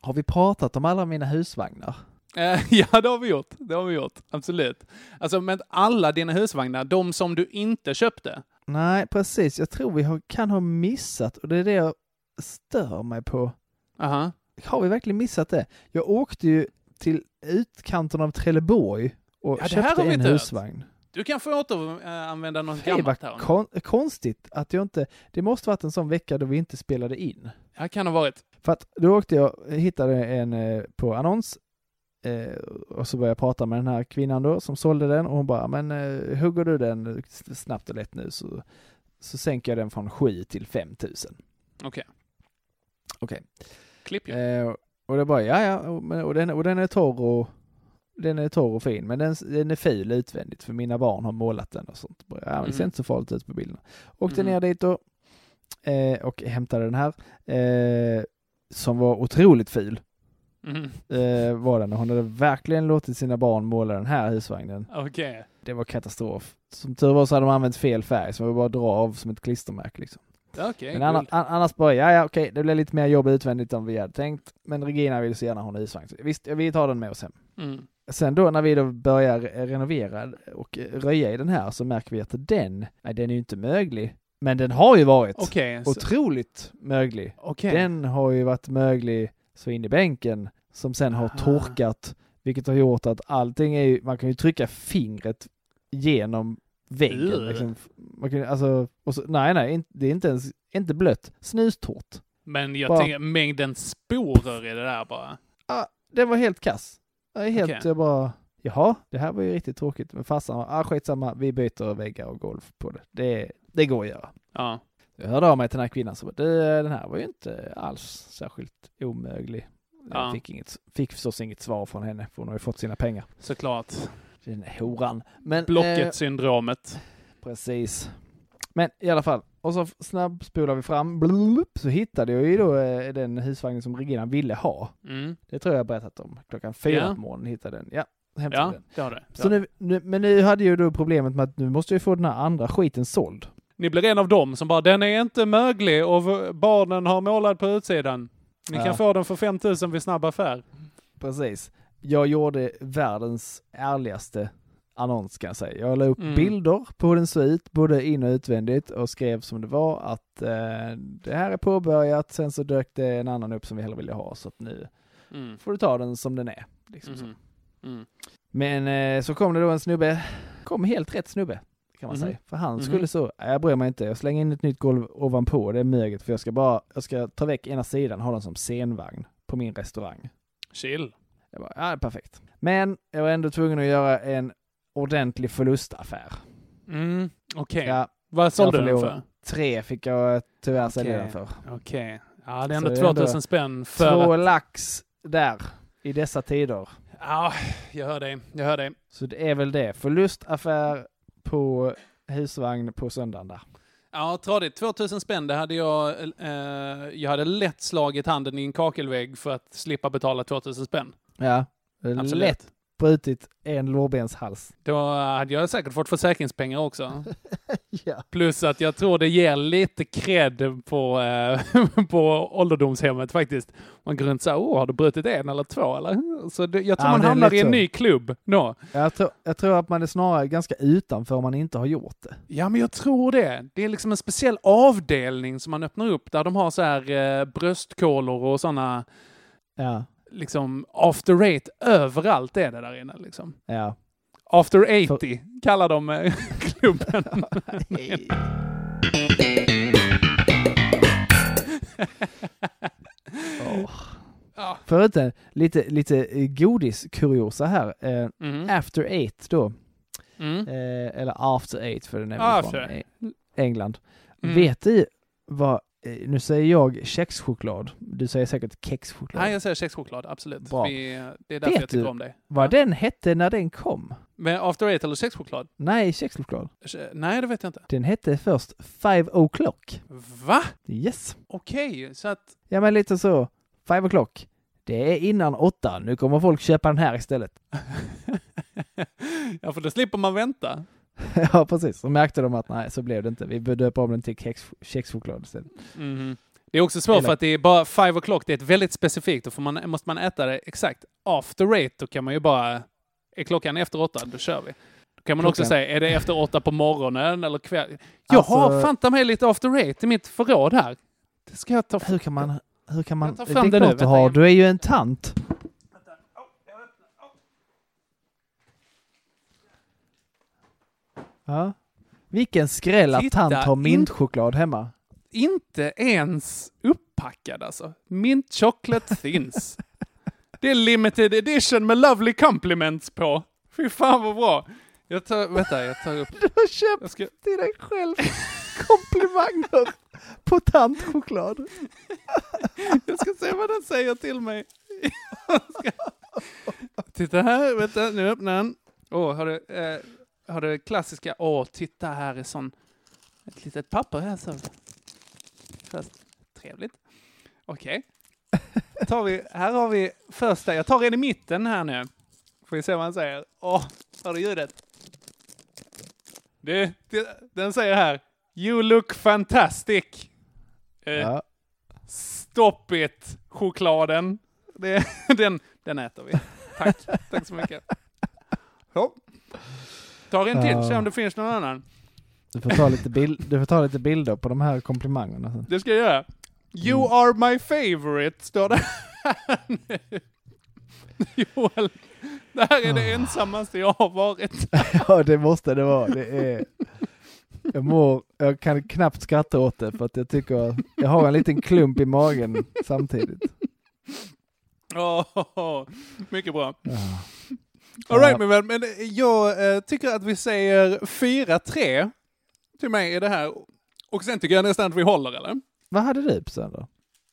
har vi pratat om alla mina husvagnar? Eh, ja, det har vi gjort. Det har vi gjort. Absolut. Alltså, men alla dina husvagnar, de som du inte köpte. Nej, precis. Jag tror vi har, kan ha missat och det är det jag stör mig på. Aha. Har vi verkligen missat det? Jag åkte ju till utkanten av Trelleborg och Ja, köpte en inte hört. Du kan få återanvända något Det var gammalt här. kon- konstigt att jag inte, det måste varit en sån vecka då vi inte spelade in. Ja, kan ha varit. För att då åkte jag, hittade en eh, på annons eh, och så började jag prata med den här kvinnan då som sålde den och hon bara, men eh, hugger du den snabbt och lätt nu så, så sänker jag den från 7 till 5 tusen. Okej. Okej. Klipp ju. Eh, och det bara, ja ja, och, och, den, och den är torr och den är torr och fin, men den, den är ful utvändigt för mina barn har målat den och sånt. Ja, men det ser Mm. inte så farligt ut på bilderna. Åkte Mm. ner dit då, eh, och hämtade den här, eh, som var otroligt ful. Mhm. Eh, var den. Och Hon hade verkligen låtit sina barn måla den här husvagnen. Okej. Det var katastrof. Som tur var så hade de använt fel färg, så det var bara att dra av som ett klistermärke liksom. Okej. Men anna, guld. an, annars bara, ja ja okej, det blev lite mer jobb utvändigt än vi hade tänkt. Men Regina vill så gärna ha en husvagn. Visst, vi tar den med oss hem. Mm. Sen då när vi då börjar renovera och röja i den här så märker vi att den, nej den är ju inte möglig. Men den har ju varit så- otroligt möglig. Okej. Den har ju varit möglig så in i bänken som sen har Ah. torkat, vilket har gjort att allting är ju, man kan ju trycka fingret genom väggen. Liksom. Man kan, alltså, och så, nej nej, det är inte ens, inte blött, snustort. Men jag Bara- tänker mängden sporer i det där bara. Ah, det var helt kass. Jag är helt, Okej. jag bara, jaha, det här var ju riktigt tråkigt. Men farsan, ah skitsamma, vi byter väggar och golv på det. Det, det går att göra. Ja. Jag hörde av mig till den här kvinnan som bara, den här var ju inte alls särskilt omöglig. Jag Ja. fick, inget, fick förstås inget svar från henne, för hon har ju fått sina pengar. Såklart. Den horan. Men, eh, Blocket-syndromet. precis. Men i alla fall, och så snabbspolar vi fram, blulup, så hittade jag ju då eh, den husvagnen som Regina ville ha. Mm. Det tror jag jag berättat om. Klockan fyra Ja. på morgonen hittade den. Ja, hämtade Ja, den. det har det. Så Ja. nu, nu, men nu hade ju då problemet med att nu måste jag få den här andra skiten såld. Ni blir en av dem som bara, den är inte möglig och barnen har målat på utsidan. Ni Ja. kan få den för 5000 vid snabb affär. Precis. Jag gjorde världens ärligaste annons kan jag säga. Jag la upp Mm. bilder på hur den såg ut, både in och utvändigt och skrev som det var att eh, det här är påbörjat, sen så dök det en annan upp som vi hellre ville ha så att nu Mm. får du ta den som den är. Liksom så. Mhm. Mm. Men eh, så kom det då en snubbe, kom helt rätt snubbe kan man Mhm. säga. För han skulle så, "Nej, jag bryr mig inte, jag slänger in ett nytt golv ovanpå det är möget för jag ska bara, jag ska ta väck ena sidan ha den som scenvagn på min restaurang. Chill. Jag bara, ja perfekt. Men jag var ändå tvungen att göra en ordentlig förlustaffär. Mm. Okej. Ja, Vad sålde jag den för? tre fick jag tyvärr sälja Okej. den för. Okej. Ja, det är ändå det är 2000 ändå spänn för Två att... lax där i dessa tider. Ja, jag hör dig. Jag hör dig. Så det är väl det. Förlustaffär på husvagn på söndagen där. Ja, tradigt. 2000 spänn, det hade jag... Eh, jag hade lätt slagit handen i en kakelvägg för att slippa betala 2000 spänn. Ja, Absolut. lätt brutit en lårbenshals. Då hade jag säkert fått försäkringspengar också. Ja. Plus att jag tror det ger lite cred på, eh, på ålderdomshemmet faktiskt. Man går runt så här, åh, har du brutit en eller två eller? Så det, jag tror Ja, man hamnar i en så. ny klubb då. Jag tror, jag tror att man är snarare ganska utanför om man inte har gjort det. Ja, men jag tror det. Det är liksom en speciell avdelning som man öppnar upp där de har så här eh, bröstkolor och sådana Ja, liksom after eight överallt är det där inne liksom. ja. After 80 kallar de eh, klubben. Åh. Ja. Förutom lite, lite eh, godiskuriosa här. Eh, Mhm. After Eight då, Mm. eh, eller After Eight för den är After. från England. Mm. Vet du vad, nu säger jag kexchoklad, du säger säkert kexchoklad. Nej, jag säger kexchoklad, absolut. Bra. Vi, det är därför Vet jag tycker du om dig. Vad den hette när den kom? Men after eight eller kexchoklad? Nej, kexchoklad. Nej, det vet jag inte. Den hette först Five O'Clock. Va? Yes. Okej, så att... Ja men lite så, Five O'Clock. Det är innan åtta, nu kommer folk köpa den här istället. ja, för då slipper man vänta. ja precis, så märkte de att nej, så blev det inte. Vi döpa om den till kex, kexchoklad istället. Mhm. Det är också svårt Eller- för att det är bara five o'clock, det är ett väldigt specifikt. Då får man, måste man äta det exakt after eight, då kan man ju bara... Är klockan efter åtta, då kör vi. Kan man också Klockan- säga, är det efter åtta på morgonen eller kväll? Jag Alltså- har fan ta med lite after eight i mitt förråd här. Det ska jag ta... Hur kan man, hur kan man... Jag tar fram det är det nu, vänta du är ju en tant. Ja. Vilken skräll att Titta, tant har in- mintchoklad hemma. Inte ens uppackad alltså. Mint chocolate thins. Det är limited edition med lovely compliments på. Fy fan vad bra. Jag tar, vänta, jag tar upp... Du har köpt Jag ska, till dig själv komplimanger på tantchoklad. jag ska se vad den säger till mig. Ska, titta här, vänta, nu öppnar den. Åh, har du, eh, har du klassiska, åh, titta här är sån, ett litet papper här så. Först, trevligt. Okej. Tar vi, här har vi första, jag tar en i mitten här nu. Får vi se vad han säger. Åh, hör du ljudet? Det, det, den säger här, You look fantastic. Eh, Ja. Stop it, chokladen. Det, den, den äter vi. Tack, tack så mycket. Ja. Ta en till, se om det finns någon annan. Du får ta lite, bild, du får ta lite bilder på de här komplimangerna. Det ska jag göra. You are my favorite, står det. Joel, det här är det ensammaste jag har varit. Ja, det måste det vara. Det är... Jag mår, jag kan knappt skratta åt det för att jag tycker, jag har en liten klump i magen samtidigt. Åh, mycket bra. Ja. All right, Ja. min vän, men jag eh, tycker att vi säger 4-3 till mig i det här. Och sen tycker jag nästan att vi håller, eller? Vad hade du på söndag?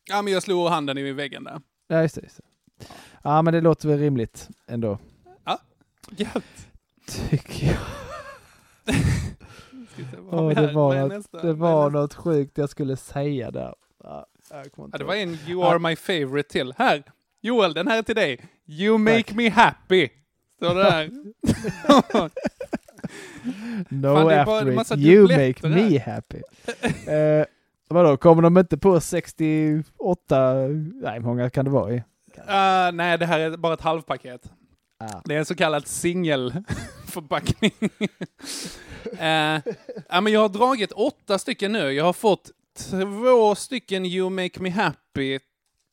Ja, men jag slog handen i väggen där. Ja, just det. Just det. Ja, men det låter väl rimligt ändå. Gött. Tycker jag. Vi det var, något, det var något sjukt jag skulle säga där. Ja, Ja, det var en You are my favorite till. Här! Joel, den här är till dig. You make me happy. Står det där. No Fan, after it, you make me happy. eh, vadå, kommer de inte på 68, nej hur många kan det vara i? Uh, nej, det här är bara ett halvpaket. Ah. Det är en så kallad singelförpackning. uh, ja, men jag har dragit åtta stycken nu. Jag har fått två stycken You Make Me Happy,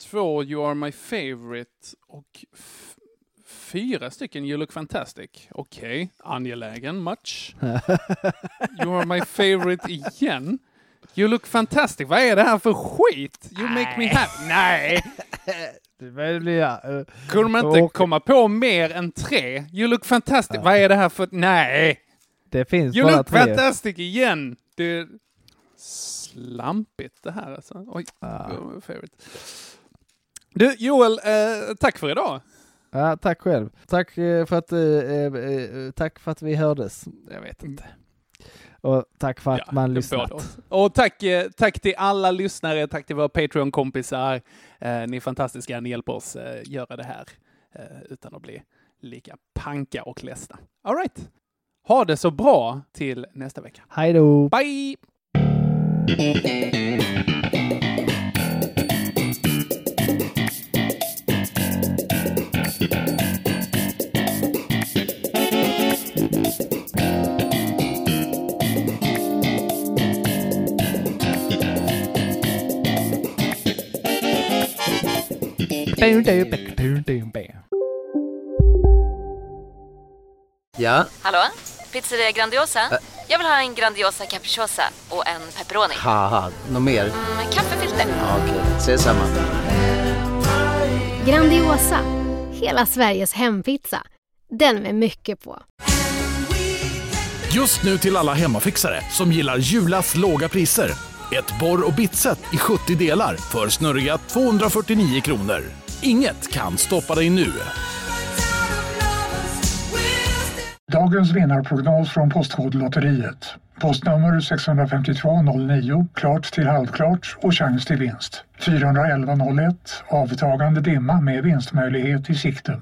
två You Are My Favorite och fyra stycken You Look Fantastic. Okej, angelägen match. You Are My Favorite igen. You Look Fantastic. Vad är det här för skit? You Make Me Happy. Nej! Eh, Kunde man inte komma på mer än tre? You look fantastic. Vad är det här för... Nej! det finns You bara look tre. fantastic igen! Det är slampigt det här alltså. Oj, Ah. favorite. Du Joel, eh, tack för idag. Ja, tack själv. Tack eh, för att, eh, eh, eh, tack för att vi hördes. Jag vet inte. Och tack för att Ja, man lyssnat. Och tack, tack till alla lyssnare, tack till våra Patreon-kompisar. Ni är fantastiska, ni hjälper oss göra det här utan att bli lika panka och ledsna. All right. Ha det så bra till nästa vecka. Hej då! Bye! Ja, Hallå? Pizzeria Grandiosa? Jag vill ha en Grandiosa capriciosa och en pepperoni. haha, något mer? Med kaffefilter. Ja, Okej, ses samma. Grandiosa, hela Sveriges hempizza. Den med mycket på. Just nu till alla hemmafixare som gillar Julas låga priser. Ett borr och bitset i 70 delar för snurriga 249 kronor. Inget kan stoppa dig nu. Dagens vinnarprognos från Postkodlotteriet. Postnummer 65209, klart till halvklart och chans till vinst. 41101, avtagande dimma med vinstmöjlighet i sikte.